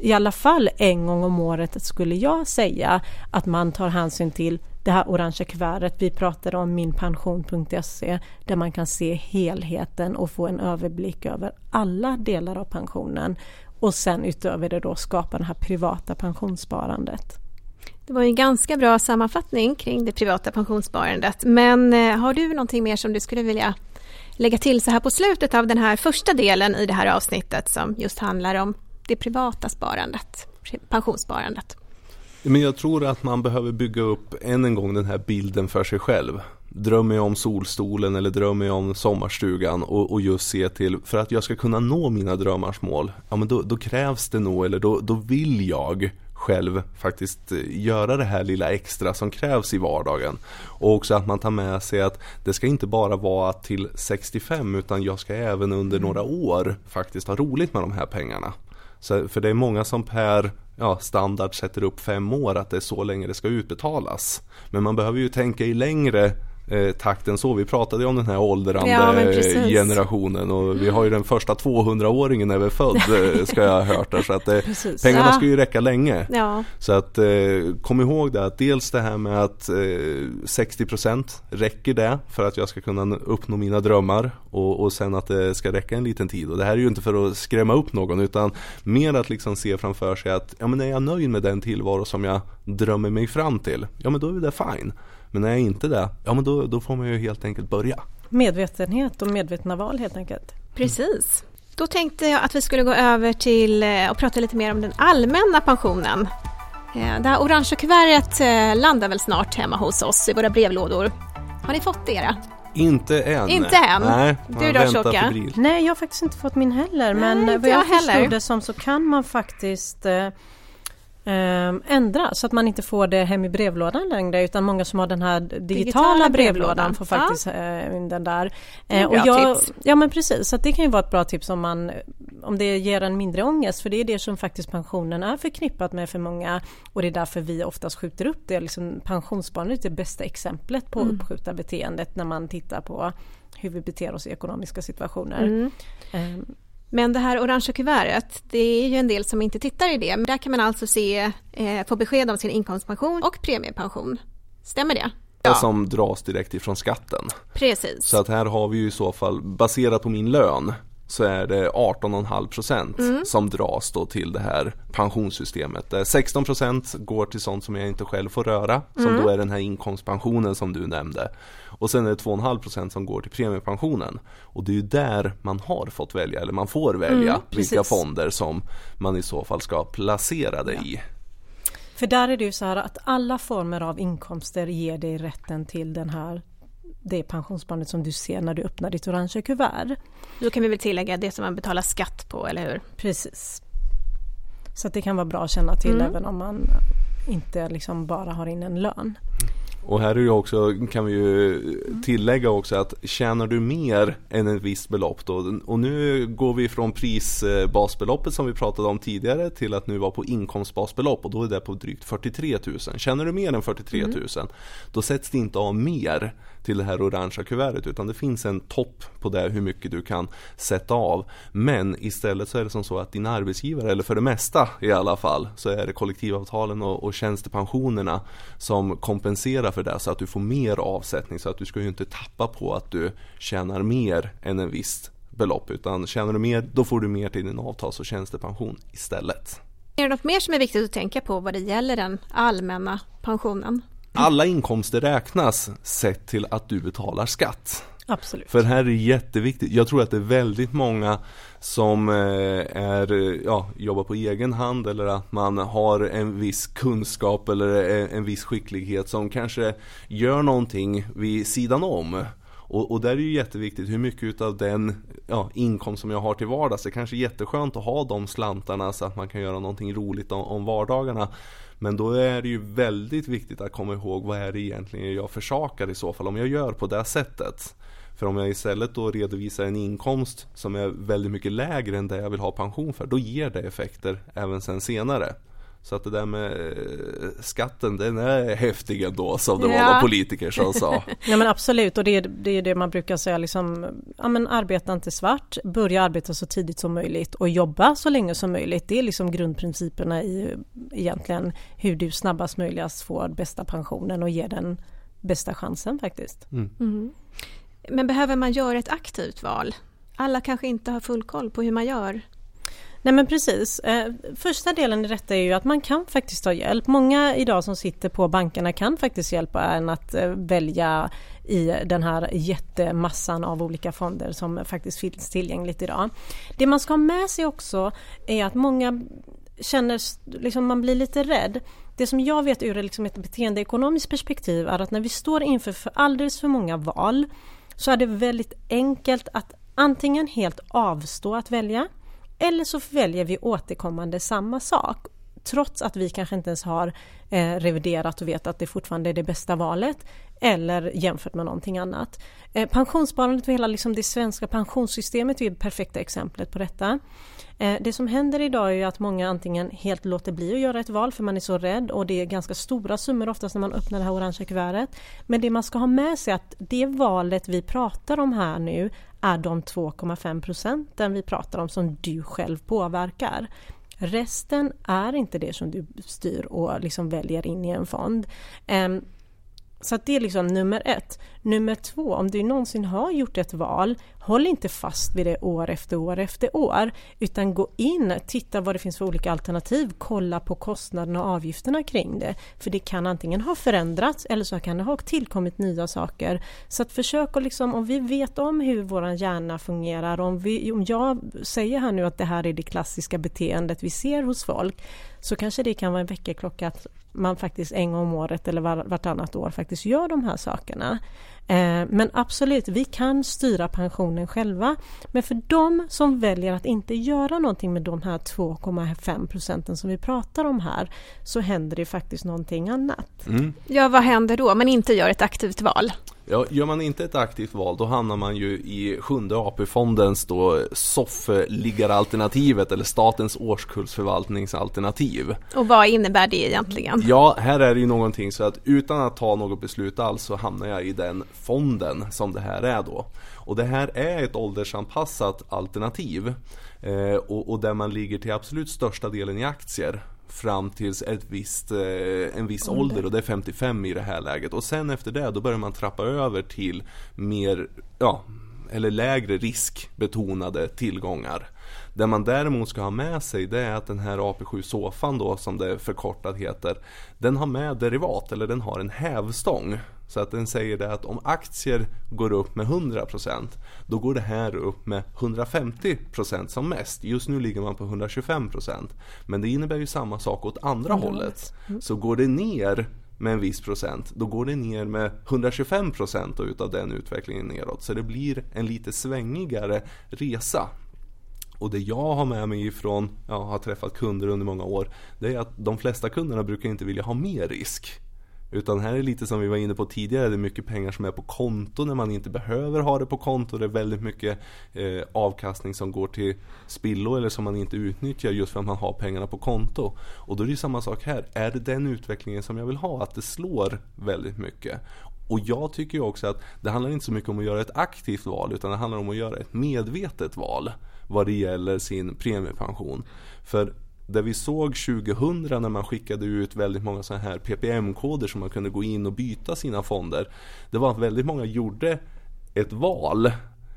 i alla fall en gång om året skulle jag säga att man tar hänsyn till det här orangea kuvertet. Vi pratade om minpension.se där man kan se helheten och få en överblick över alla delar av pensionen och sen utöver det då skapa det här privata pensionssparandet. Det var en ganska bra sammanfattning kring det privata pensionssparandet. Men eh, har du någonting mer som du skulle vilja lägga till så här på slutet av den här första delen i det här avsnittet som just handlar om det privata sparandet, pensionssparandet? Men jag tror att man behöver bygga upp än en gång den här bilden för sig själv. Drömmer jag om solstolen eller drömmer jag om sommarstugan och, och just se till, för att jag ska kunna nå mina drömmars mål, ja men då, då krävs det nog, eller då, då vill jag själv faktiskt eh, göra det här lilla extra som krävs i vardagen. Och också att man tar med sig att det ska inte bara vara till 65 utan jag ska även under några år faktiskt ha roligt med de här pengarna. Så, för det är många som per ja, standard sätter upp fem år att det är så länge det ska utbetalas. Men man behöver ju tänka i längre eh, takten så. Vi pratade om den här åldrande ja, generationen och vi har ju den första 200-åringen när vi är född eh, ska jag ha hört där. Så att eh, pengarna ja. ska ju räcka länge. Ja. Så att eh, kom ihåg det att dels det här med att eh, 60% räcker det för att jag ska kunna uppnå mina drömmar och, och sen att det ska räcka en liten tid. Och det här är ju inte för att skrämma upp någon utan mer att liksom se framför sig att ja men är jag nöjd med den tillvaro som jag drömmer mig fram till, ja men då är det fine. Men är jag inte det, ja men då, då får man ju helt enkelt börja. Medvetenhet och medvetna val helt enkelt. Precis. Då tänkte jag att vi skulle gå över till eh, prata lite mer om den allmänna pensionen. Eh, det här orangea kuvertet eh, landar väl snart hemma hos oss i våra brevlådor. Har ni fått era? Inte än. Inte än? Nej, du då Shoka? Nej, jag har faktiskt inte fått min heller. Men Nej, vad jag, jag förstod det som så kan man faktiskt ändra så att man inte får det hem i brevlådan längre utan många som har den här digitala, digitala brevlådan, brevlådan får faktiskt ja. Eh, den där. Eh, och jag, tips. Ja men precis, så det kan ju vara ett bra tips om man om det ger en mindre ångest för det är det som faktiskt pensionen är förknippat med för många och det är därför vi oftast skjuter upp det. Liksom, pensionssparandet är det bästa exemplet på mm. uppskjuta beteendet när man tittar på hur vi beter oss i ekonomiska situationer. Mm. Men det här orangea kuvertet, det är ju en del som inte tittar i det. Men där kan man alltså se, eh, få besked om sin inkomstpension och premiepension. Stämmer det? Ja. Som dras direkt ifrån skatten. Precis. Så att här har vi ju i så fall, baserat på min lön, så är det 18,5% mm. som dras då till det här pensionssystemet. 16% går till sånt som jag inte själv får röra, som mm. då är den här inkomstpensionen som du nämnde. Och sen är det 2,5% som går till premiepensionen. Och det är ju där man har fått välja, eller man får välja mm, vilka fonder som man i så fall ska placera det ja. i. För där är det ju så här att alla former av inkomster ger dig rätten till den här det pensionssparandet som du ser när du öppnar ditt orangea kuvert. Då kan vi väl tillägga det som man betalar skatt på, eller hur? Precis. Så det kan vara bra att känna till mm. även om man inte liksom bara har in en lön. Och här är det också, kan vi ju tillägga också att tjänar du mer än ett visst belopp då, och nu går vi från prisbasbeloppet som vi pratade om tidigare till att nu vara på inkomstbasbelopp och då är det på drygt 43 000. Tjänar du mer än 43 000 mm. då sätts det inte av mer till det här orangea kuvertet utan det finns en topp på det hur mycket du kan sätta av. Men istället så är det som så att din arbetsgivare, eller för det mesta i alla fall, så är det kollektivavtalen och, och tjänstepensionerna som kompenserar för det så att du får mer avsättning så att du ska ju inte tappa på att du tjänar mer än en viss belopp utan tjänar du mer då får du mer till din avtals och tjänstepension istället. Är det något mer som är viktigt att tänka på vad det gäller den allmänna pensionen? Alla inkomster räknas sett till att du betalar skatt. Absolut. För här är det jätteviktigt. Jag tror att det är väldigt många som eh, är, ja, jobbar på egen hand eller att man har en viss kunskap eller en viss skicklighet som kanske gör någonting vid sidan om. Och, och där är det ju jätteviktigt hur mycket av den ja, inkomst som jag har till vardags. Det är kanske är jätteskönt att ha de slantarna så att man kan göra någonting roligt om, om vardagarna. Men då är det ju väldigt viktigt att komma ihåg vad är det egentligen jag försakar i så fall om jag gör på det sättet. För om jag istället då redovisar en inkomst som är väldigt mycket lägre än det jag vill ha pension för, då ger det effekter även sen senare. Så att det där med eh, skatten, den är häftig ändå som det ja. var några politiker som sa. Ja men absolut och det är, det är det man brukar säga liksom, ja men arbeta inte svart, börja arbeta så tidigt som möjligt och jobba så länge som möjligt. Det är liksom grundprinciperna i egentligen hur du snabbast möjligast får bästa pensionen och ger den bästa chansen faktiskt. Mm. Mm. Men behöver man göra ett aktivt val? Alla kanske inte har full koll på hur man gör. Nej men precis. Eh, första delen i detta är ju att man kan faktiskt ta hjälp. Många idag som sitter på bankerna kan faktiskt hjälpa en att eh, välja i den här jättemassan av olika fonder som faktiskt finns tillgängligt idag. Det man ska ha med sig också är att många känner, liksom man blir lite rädd. Det som jag vet ur liksom ett beteendeekonomiskt perspektiv är att när vi står inför för alldeles för många val så är det väldigt enkelt att antingen helt avstå att välja eller så väljer vi återkommande samma sak trots att vi kanske inte ens har eh, reviderat och vet att det fortfarande är det bästa valet eller jämfört med någonting annat. Eh, pensionssparandet och hela liksom det svenska pensionssystemet är det perfekta exemplet på detta. Eh, det som händer idag är att många antingen helt låter bli att göra ett val för man är så rädd och det är ganska stora summor oftast när man öppnar det här orangea kuvertet. Men det man ska ha med sig är att det valet vi pratar om här nu är de 2,5 procenten vi pratar om som du själv påverkar. Resten är inte det som du styr och liksom väljer in i en fond. Ehm, så det är liksom nummer ett. Nummer två, om du någonsin har gjort ett val, håll inte fast vid det år efter år efter år, utan gå in, titta vad det finns för olika alternativ, kolla på kostnaderna och avgifterna kring det. För det kan antingen ha förändrats eller så kan det ha tillkommit nya saker. Så att försök att liksom, om vi vet om hur vår hjärna fungerar, om, vi, om jag säger här nu att det här är det klassiska beteendet vi ser hos folk, så kanske det kan vara en väckarklocka att man faktiskt en gång om året eller vartannat år faktiskt gör de här sakerna. Eh, men absolut, vi kan styra pensionen själva. Men för de som väljer att inte göra någonting med de här 2,5 procenten som vi pratar om här så händer det faktiskt någonting annat. Mm. Ja, vad händer då om man inte gör ett aktivt val? Ja, gör man inte ett aktivt val då hamnar man ju i sjunde AP-fondens då soffliggaralternativet eller statens årskullsförvaltningsalternativ. Och vad innebär det egentligen? Ja, här är det ju någonting så att utan att ta något beslut alls så hamnar jag i den fonden som det här är då. Och det här är ett åldersanpassat alternativ eh, och, och där man ligger till absolut största delen i aktier fram tills ett visst, eh, en viss ålder. ålder och det är 55 i det här läget. Och sen efter det då börjar man trappa över till mer, ja, eller lägre riskbetonade tillgångar. Det man däremot ska ha med sig det är att den här AP7-sofan då som det förkortat heter Den har med derivat eller den har en hävstång så att den säger det att om aktier går upp med 100% då går det här upp med 150% som mest. Just nu ligger man på 125% men det innebär ju samma sak åt andra mm. hållet. Så går det ner med en viss procent, då går det ner med 125 procent utav den utvecklingen neråt. Så det blir en lite svängigare resa. Och det jag har med mig ifrån, jag har träffat kunder under många år, det är att de flesta kunderna brukar inte vilja ha mer risk. Utan här är lite som vi var inne på tidigare, det är mycket pengar som är på konto när man inte behöver ha det på konto. Det är väldigt mycket eh, avkastning som går till spillo eller som man inte utnyttjar just för att man har pengarna på konto. Och då är det samma sak här, är det den utvecklingen som jag vill ha? Att det slår väldigt mycket. Och jag tycker ju också att det handlar inte så mycket om att göra ett aktivt val utan det handlar om att göra ett medvetet val vad det gäller sin premiepension. För det vi såg 2000 när man skickade ut väldigt många sådana här PPM-koder som man kunde gå in och byta sina fonder. Det var att väldigt många gjorde ett val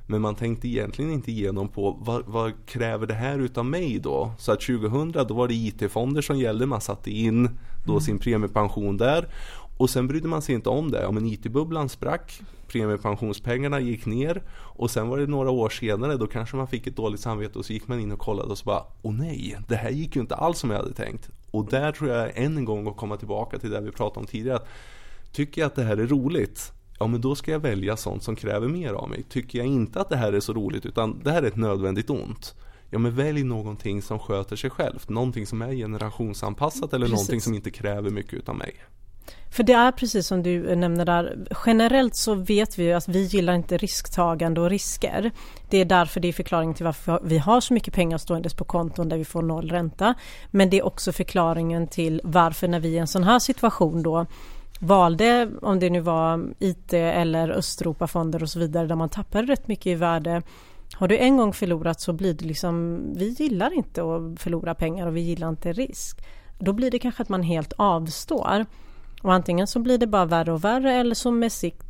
men man tänkte egentligen inte igenom på vad, vad, kräver det här utav mig då? Så att 2000 då var det IT-fonder som gällde, man satte in då mm. sin premiepension där och sen brydde man sig inte om det. Ja, men IT-bubblan sprack, premiepensionspengarna gick ner och sen var det några år senare då kanske man fick ett dåligt samvete och så gick man in och kollade och så bara Åh nej, det här gick ju inte alls som jag hade tänkt. Och där tror jag än en gång att komma tillbaka till det vi pratade om tidigare. Att, tycker jag att det här är roligt? Ja men då ska jag välja sånt som kräver mer av mig. Tycker jag inte att det här är så roligt utan det här är ett nödvändigt ont ja men välj någonting som sköter sig självt. Någonting som är generationsanpassat eller Precis. någonting som inte kräver mycket utav mig. För det är precis som du eh, nämner där, generellt så vet vi att vi gillar inte risktagande och risker. Det är därför det är förklaringen till varför vi har så mycket pengar ståendes på konton där vi får noll ränta. Men det är också förklaringen till varför när vi i en sån här situation då valde, om det nu var IT eller Östeuropafonder och så vidare, där man tappade rätt mycket i värde. Har du en gång förlorat så blir det liksom, vi gillar inte att förlora pengar och vi gillar inte risk. Då blir det kanske att man helt avstår. Och antingen så blir det bara värre och värre eller så med sikt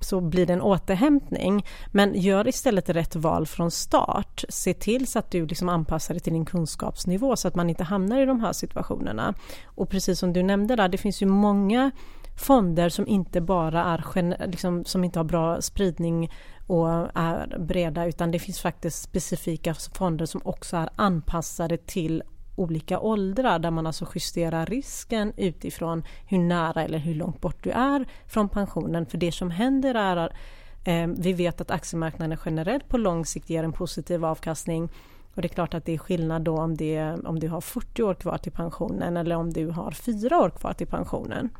så blir det en återhämtning. Men gör istället rätt val från start. Se till så att du liksom anpassar dig till din kunskapsnivå så att man inte hamnar i de här situationerna. Och precis som du nämnde där, det finns ju många fonder som inte bara är liksom, som inte har bra spridning och är breda utan det finns faktiskt specifika fonder som också är anpassade till olika åldrar där man alltså justerar risken utifrån hur nära eller hur långt bort du är från pensionen. För det som händer är att eh, vi vet att aktiemarknaden generellt på lång sikt ger en positiv avkastning och det är klart att det är skillnad då om, det, om du har 40 år kvar till pensionen eller om du har 4 år kvar till pensionen.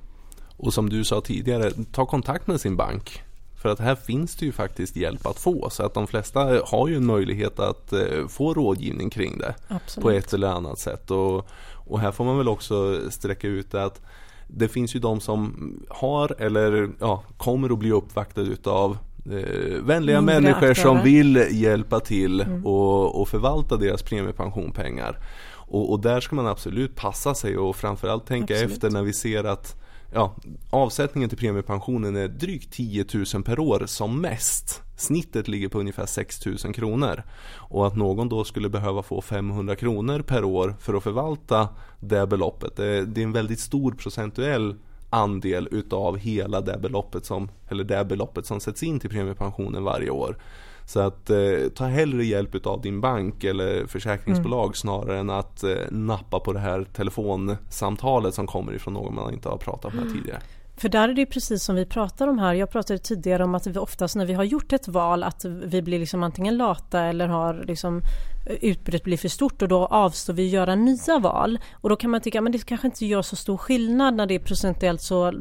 Och som du sa tidigare, ta kontakt med sin bank. För att här finns det ju faktiskt hjälp att få så att de flesta har ju en möjlighet att eh, få rådgivning kring det Absolut. på ett eller annat sätt. Och, och här får man väl också sträcka ut det att det finns ju de som har eller ja, kommer att bli uppvaktade utav eh, vänliga Mindre människor aktörer. som vill hjälpa till mm. och, och förvalta deras premiepensionpengar. Och, och, där ska man absolut passa sig och framförallt tänka absolut. efter när vi ser att ja, avsättningen till premiepensionen är drygt 10 000 per år som mest. Snittet ligger på ungefär 6 000 kronor. Och att någon då skulle behöva få 500 kronor per år för att förvalta det beloppet. Det, det är en väldigt stor procentuell andel utav hela det beloppet som, eller det beloppet som sätts in till premiepensionen varje år. Så att eh, ta hellre hjälp av din bank eller försäkringsbolag mm. snarare än att eh, nappa på det här telefonsamtalet som kommer ifrån någon man inte har pratat med mm. tidigare. För där är det precis som vi pratar om här. Jag pratade tidigare om att vi oftast när vi har gjort ett val att vi blir liksom antingen lata eller har liksom eh, utbudet blir för stort och då avstår vi att göra nya val. Och då kan man tycka att det kanske inte gör så stor skillnad när det är procentuellt så,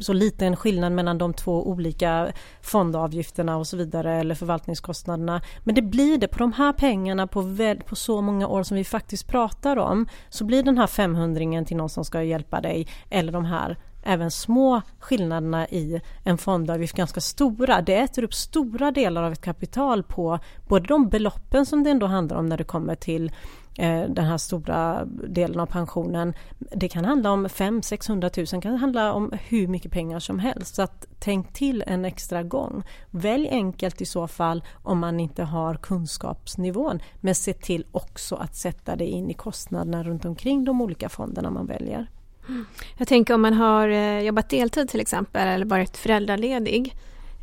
så liten skillnad mellan de två olika fondavgifterna och så vidare eller förvaltningskostnaderna. Men det blir det på de här pengarna på, väl, på så många år som vi faktiskt pratar om så blir den här 500 till någon som ska hjälpa dig eller de här även små skillnaderna i en fondavgift ganska stora. Det äter upp stora delar av ett kapital på både de beloppen som det ändå handlar om när det kommer till eh, den här stora delen av pensionen. Det kan handla om 500-600 000, kan handla om hur mycket pengar som helst. Så att tänk till en extra gång. Välj enkelt i så fall om man inte har kunskapsnivån. Men se till också att sätta det in i kostnaderna runt omkring de olika fonderna man väljer. Jag tänker om man har eh, jobbat deltid till exempel eller varit föräldraledig.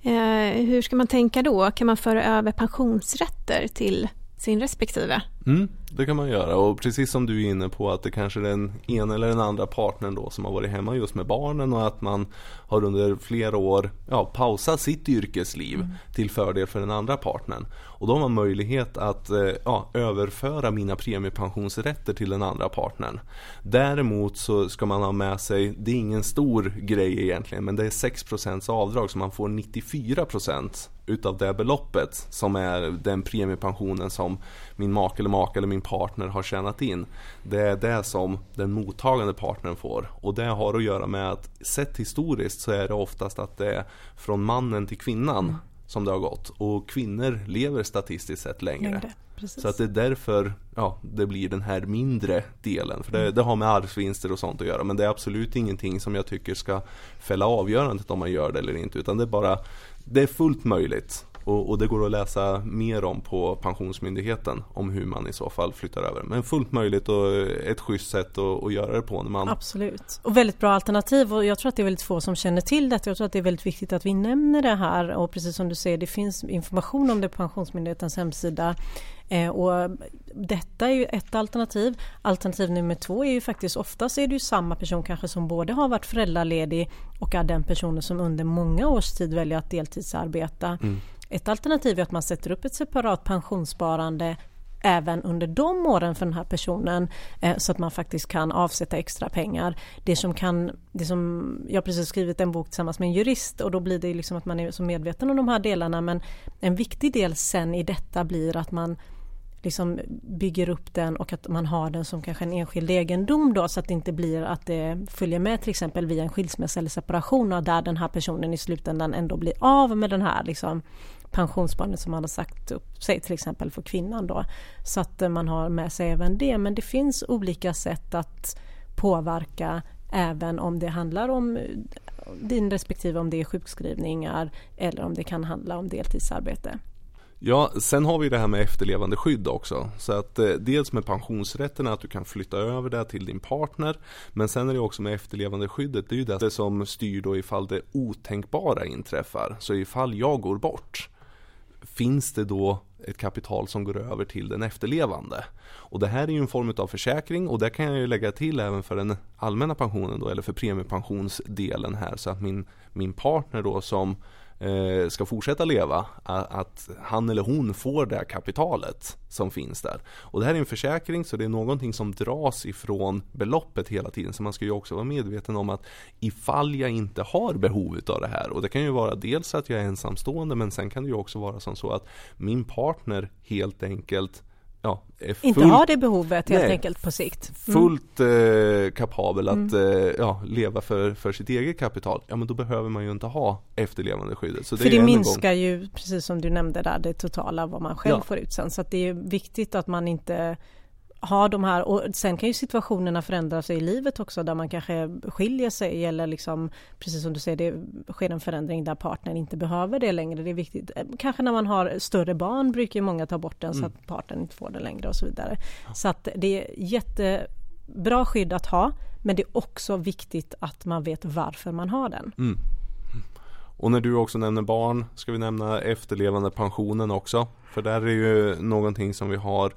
Eh, hur ska man tänka då? Kan man föra över pensionsrätter till sin respektive? Mm, det kan man göra och precis som du är inne på att det kanske är den ena eller den andra partnern då som har varit hemma just med barnen och att man har under flera år ja, pausat sitt yrkesliv mm. till fördel för den andra partnern. Och då har man möjlighet att eh, ja, överföra mina premiepensionsrätter till den andra partnern. Däremot så ska man ha med sig, det är ingen stor grej egentligen, men det är 6% avdrag så man får 94% utav det beloppet som är den premiepensionen som min make eller maka eller min partner har tjänat in. Det är det som den mottagande partnern får. Och det har att göra med att sett historiskt så är det oftast att det är från mannen till kvinnan mm. som det har gått. Och kvinnor lever statistiskt sett längre. längre. Så att det är därför ja, det blir den här mindre delen. För det, mm. det, har med arvsvinster och sånt att göra. Men det är absolut ingenting som jag tycker ska fälla avgörandet om man gör det eller inte. Utan det är bara Det är fullt möjligt och, och, det går att läsa mer om på Pensionsmyndigheten om hur man i så fall flyttar över. Men fullt möjligt och ett schysst sätt att, att göra det på. När man... Absolut. Och väldigt bra alternativ och jag tror att det är väldigt få som känner till det. Jag tror att det är väldigt viktigt att vi nämner det här och precis som du säger det finns information om det på Pensionsmyndighetens hemsida. Eh, och detta är ju ett alternativ. Alternativ nummer två är ju faktiskt oftast är det ju samma person kanske som både har varit föräldraledig och är den personen som under många års tid väljer att deltidsarbeta. Mm. Ett alternativ är att man sätter upp ett separat pensionssparande även under de åren för den här personen eh, så att man faktiskt kan avsätta extra pengar. Det som kan, det som, jag har precis skrivit en bok tillsammans med en jurist och då blir det liksom att man är så medveten om de här delarna men en viktig del sen i detta blir att man liksom bygger upp den och att man har den som kanske en enskild egendom då så att det inte blir att det följer med till exempel via en skilsmässa eller separation och där den här personen i slutändan ändå blir av med den här liksom pensionssparandet som man har sagt upp sig till exempel för kvinnan då. Så att eh, man har med sig även det men det finns olika sätt att påverka även om det handlar om eh, din respektive om det är sjukskrivningar eller om det kan handla om deltidsarbete. Ja, sen har vi det här med efterlevande skydd också. Så att eh, dels med pensionsrätten att du kan flytta över det till din partner. Men sen är det också med efterlevande skyddet. Det är ju det som styr då ifall det otänkbara inträffar. Så ifall jag går bort finns det då ett kapital som går över till den efterlevande. Och det här är ju en form av försäkring och det kan jag ju lägga till även för den allmänna pensionen då, eller för premiepensionsdelen här så att min, min partner då som Eh, ska fortsätta leva, att han eller hon får det kapitalet som finns där. Och det här är en försäkring så det är någonting som dras ifrån beloppet hela tiden. Så man ska ju också vara medveten om att ifall jag inte har behov av det här och det kan ju vara dels att jag är ensamstående men sen kan det ju också vara som så att min partner helt enkelt ja, fullt, inte har det behovet helt nej, enkelt på sikt. Mm. Fullt eh, kapabel att mm. eh, ja, leva för, för sitt eget kapital. Ja men då behöver man ju inte ha efterlevandeskyddet. Så det för det minskar ju, precis som du nämnde där, det totala vad man själv ja. får ut sen. Så det är viktigt att man inte har de här och sen kan ju situationerna förändra sig i livet också där man kanske skiljer sig eller liksom precis som du säger det sker en förändring där partnern inte behöver det längre. Det är viktigt. Kanske när man har större barn brukar många ta bort den mm. så att partnern inte får det längre och så vidare. Så att det är jättebra skydd att ha men det är också viktigt att man vet varför man har den. Mm. Och när du också nämner barn ska vi nämna efterlevande pensionen också. För där är ju någonting som vi har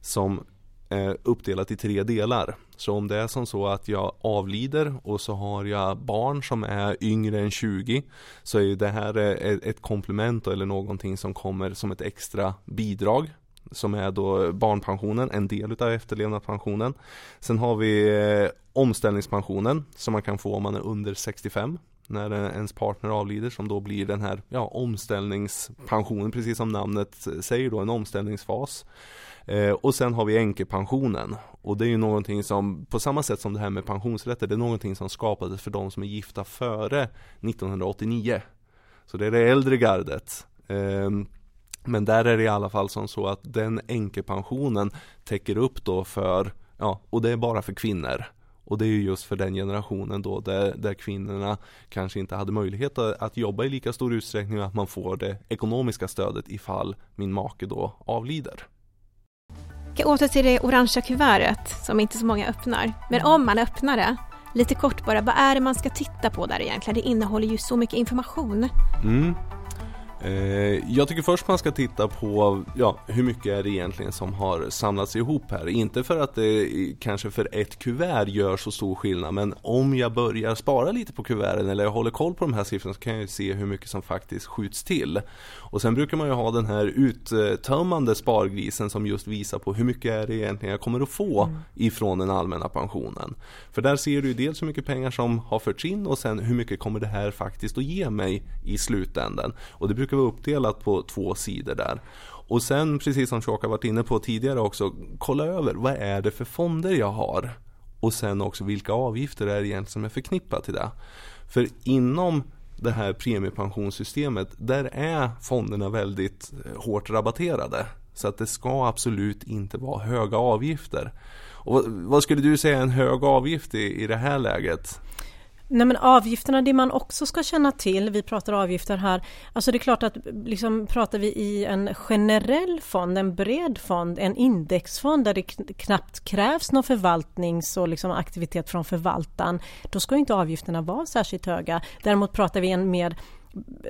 som eh, Eh, uppdelat i tre delar. Så om det är som så att jag avlider och så har jag barn som är yngre än 20 så är det här eh, ett komplement eller någonting som kommer som ett extra bidrag som är då barnpensionen, en del utav efterlevnadspensionen. Sen har vi eh, omställningspensionen som man kan få om man är under 65 när ens partner avlider som då blir den här ja, omställningspensionen precis som namnet säger då en omställningsfas. Eh, och sen har vi änkepensionen. Och det är ju någonting som, på samma sätt som det här med pensionsrätter, det är någonting som skapades för de som är gifta före 1989. Så det är det äldre gardet. Eh, men där är det i alla fall som så att den änkepensionen täcker upp då för, ja, och det är bara för kvinnor. Och det är ju just för den generationen då där, där kvinnorna kanske inte hade möjlighet att, att jobba i lika stor utsträckning och att man får det ekonomiska stödet ifall min make då avlider åter till det orangea kuvertet som inte så många öppnar. Men om man öppnar det, lite kort bara, vad är det man ska titta på där egentligen? Det innehåller ju så mycket information. Mm. Eh, jag tycker först man ska titta på ja, hur mycket är det egentligen som har samlats ihop här. Inte för att det kanske för ett kuvert gör så stor skillnad men om jag börjar spara lite på kuverten eller jag håller koll på de här siffrorna så kan jag se hur mycket som faktiskt skjuts till. Och sen brukar man ju ha den här uttömmande spargrisen som just visar på hur mycket är det egentligen jag kommer att få mm. ifrån den allmänna pensionen. För där ser du ju dels hur mycket pengar som har förts in och sen hur mycket kommer det här faktiskt att ge mig i slutändan. Och det brukar vara uppdelat på två sidor där. Och sen precis som Shoka varit inne på tidigare också, kolla över vad är det för fonder jag har? Och sen också vilka avgifter är det egentligen som är förknippat till det? För inom det här premiepensionssystemet, där är fonderna väldigt eh, hårt rabatterade. Så att det ska absolut inte vara höga avgifter. Och vad skulle du säga är en hög avgift i, i det här läget? Nej men avgifterna, det man också ska känna till, vi pratar avgifter här, alltså det är klart att liksom pratar vi i en generell fond, en bred fond, en indexfond där det knappt krävs någon förvaltnings och liksom aktivitet från förvaltaren, då ska inte avgifterna vara särskilt höga. Däremot pratar vi en mer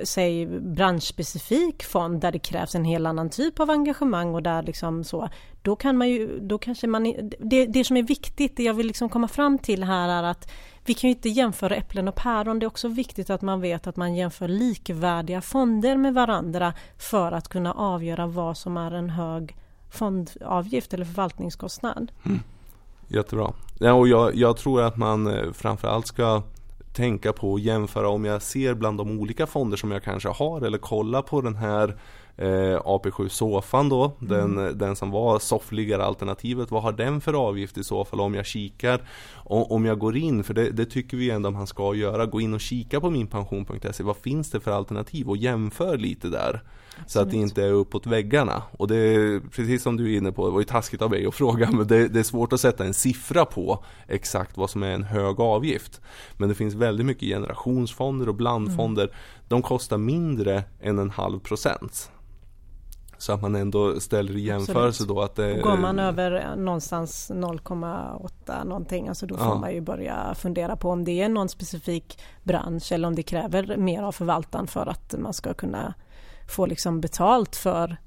säg branschspecifik fond där det krävs en helt annan typ av engagemang och där liksom så, då kan man ju, då kanske man, det, det som är viktigt, det jag vill liksom komma fram till här är att vi kan ju inte jämföra äpplen och päron. Det är också viktigt att man vet att man jämför likvärdiga fonder med varandra för att kunna avgöra vad som är en hög fondavgift eller förvaltningskostnad. Mm. Jättebra. Ja, och jag, jag tror att man eh, framförallt ska tänka på och jämföra om jag ser bland de olika fonder som jag kanske har eller kolla på den här eh, AP7 Sofan då, mm. den, den som var soffligare alternativet. Vad har den för avgift i så fall om jag kikar? Och, om jag går in, för det, det tycker vi ändå man ska göra, gå in och kika på minpension.se. Vad finns det för alternativ och jämför lite där. Så att det inte är uppåt väggarna. Och det är precis som du är inne på, det var ju taskigt av mig att fråga, men det, det, är svårt att sätta en siffra på exakt vad som är en hög avgift. Men det finns väldigt mycket generationsfonder och blandfonder. Mm. De kostar mindre än en halv procent. Så att man ändå ställer i jämförelse då att det, Går man över någonstans 0,8 någonting, alltså då får ja. man ju börja fundera på om det är någon specifik bransch eller om det kräver mer av förvaltaren för att man ska kunna få liksom betalt för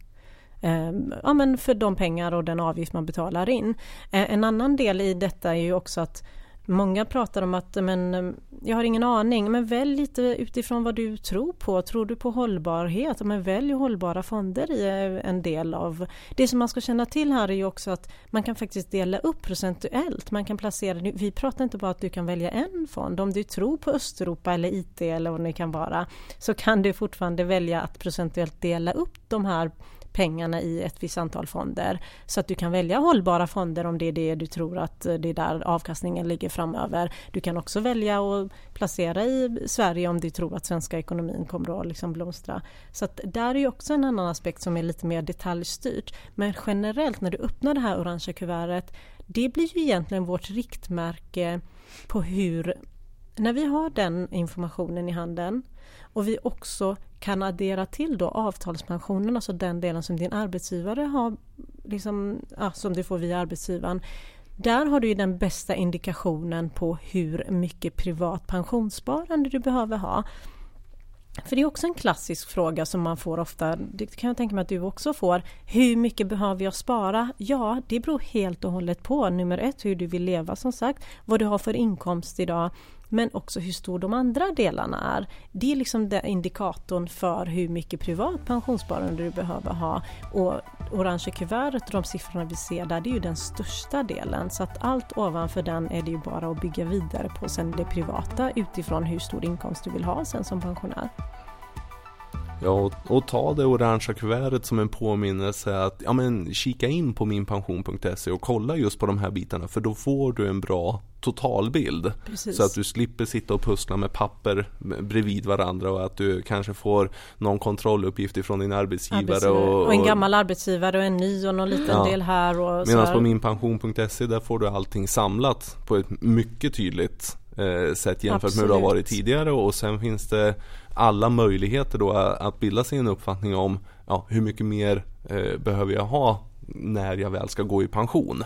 ehm, ja, men för de pengar och den avgift man betalar in. Eh, en annan del i detta är ju också att Många pratar om att men, eh, jag har ingen aning, men välj lite utifrån vad du tror på. Tror du på hållbarhet? Men välj hållbara fonder i eh, en del av... Det som man ska känna till här är ju också att man kan faktiskt dela upp procentuellt. Man kan placera... Vi pratar inte bara att du kan välja en fond. Om du tror på Östeuropa eller IT eller vad det kan vara så kan du fortfarande välja att procentuellt dela upp de här pengarna i ett visst antal fonder. Så att du kan välja hållbara fonder om det är det du tror att eh, det är där avkastningen ligger framöver. Du kan också välja att placera i Sverige om du tror att svenska ekonomin kommer att liksom blomstra. Så att där är ju också en annan aspekt som är lite mer detaljstyrt. Men generellt när du öppnar det här orangea kuvertet det blir ju egentligen vårt riktmärke på hur när vi har den informationen i handen och vi också kan addera till då avtalspensionen, alltså den delen som din arbetsgivare har, liksom, ja, som du får via arbetsgivaren. Där har du ju den bästa indikationen på hur mycket privat pensionssparande du behöver ha. För det är också en klassisk fråga som man får ofta, det kan jag tänka mig att du också får. Hur mycket behöver jag spara? Ja, det beror helt och hållet på nummer ett hur du vill leva som sagt, vad du har för inkomst idag men också hur stor de andra delarna är. Det är liksom den indikatorn för hur mycket privat pensionssparande du behöver ha. Och orangea kuvertet och de siffrorna vi ser där, det är ju den största delen. Så att allt ovanför den är det ju bara att bygga vidare på sen det privata utifrån hur stor inkomst du vill ha sen som pensionär. Ja, och, och, ta det orangea kuvertet som en påminnelse att ja, men, kika in på minpension.se och kolla just på de här bitarna för då får du en bra totalbild. Precis. Så att du slipper sitta och pussla med papper bredvid varandra och att du kanske får någon kontrolluppgift ifrån din arbetsgivare. arbetsgivare. Och, och, en gammal arbetsgivare och en ny och någon liten ja. del här. Medan på minpension.se där får du allting samlat på ett mycket tydligt eh, sätt jämfört Absolut. med hur det har varit tidigare och sen finns det alla möjligheter då att bilda sig en uppfattning om ja, hur mycket mer eh, behöver jag ha när jag väl ska gå i pension.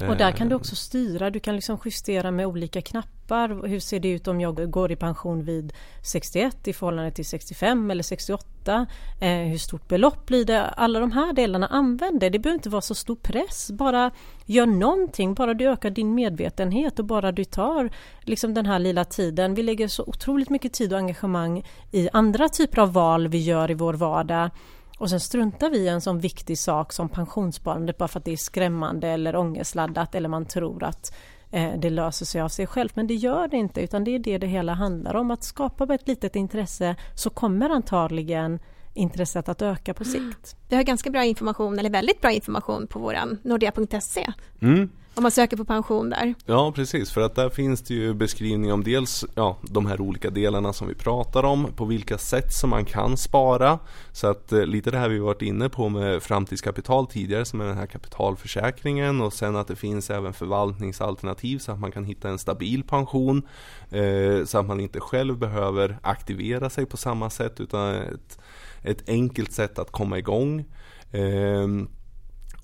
Och där kan du också styra, du kan liksom justera med olika knappar. Hur ser det ut om jag går i pension vid 61 i förhållande till 65 eller 68? Eh, hur stort belopp blir det? Alla de här delarna använd det. Det behöver inte vara så stor press. Bara gör någonting, bara du ökar din medvetenhet och bara du tar liksom den här lilla tiden. Vi lägger så otroligt mycket tid och engagemang i andra typer av val vi gör i vår vardag och sen struntar vi i en sån viktig sak som pensionssparande bara för att det är skrämmande eller ångestladdat eller man tror att eh, det löser sig av sig självt. Men det gör det inte utan det är det det hela handlar om. Att skapa ett litet intresse så kommer antagligen intresset att öka på sikt. Vi har ganska bra information, eller väldigt bra information på våran nordea.se. Mm. Om man söker på pension där. Ja precis, för att där finns det ju beskrivning om dels ja, de här olika delarna som vi pratar om, på vilka sätt som man kan spara. Så att eh, lite det här vi varit inne på med framtidskapital tidigare som är den här kapitalförsäkringen och sen att det finns även förvaltningsalternativ så att man kan hitta en stabil pension. Eh, så att man inte själv behöver aktivera sig på samma sätt utan ett, ett enkelt sätt att komma igång. Eh,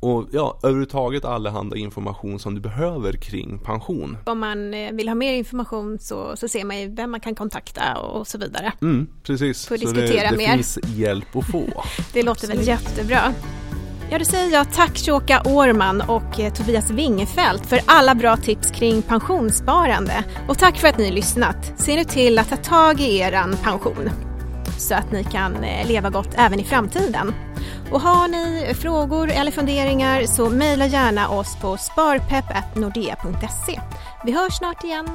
och ja, överhuvudtaget allehanda information som du behöver kring pension. Om man eh, vill ha mer information så, så ser man ju vem man kan kontakta och så vidare. Mm, precis, För att diskutera det, det mer. finns hjälp att få. det låter väl jättebra. Ja, då säger jag tack Shoka Årman och eh, Tobias Wingefelt för alla bra tips kring pensionssparande. Och tack för att ni lyssnat. Se nu till att ta tag i er pension så att ni kan eh, leva gott även i framtiden. Och har ni frågor eller funderingar så mejla gärna oss på sparpepp.nordea.se. Vi hörs snart igen.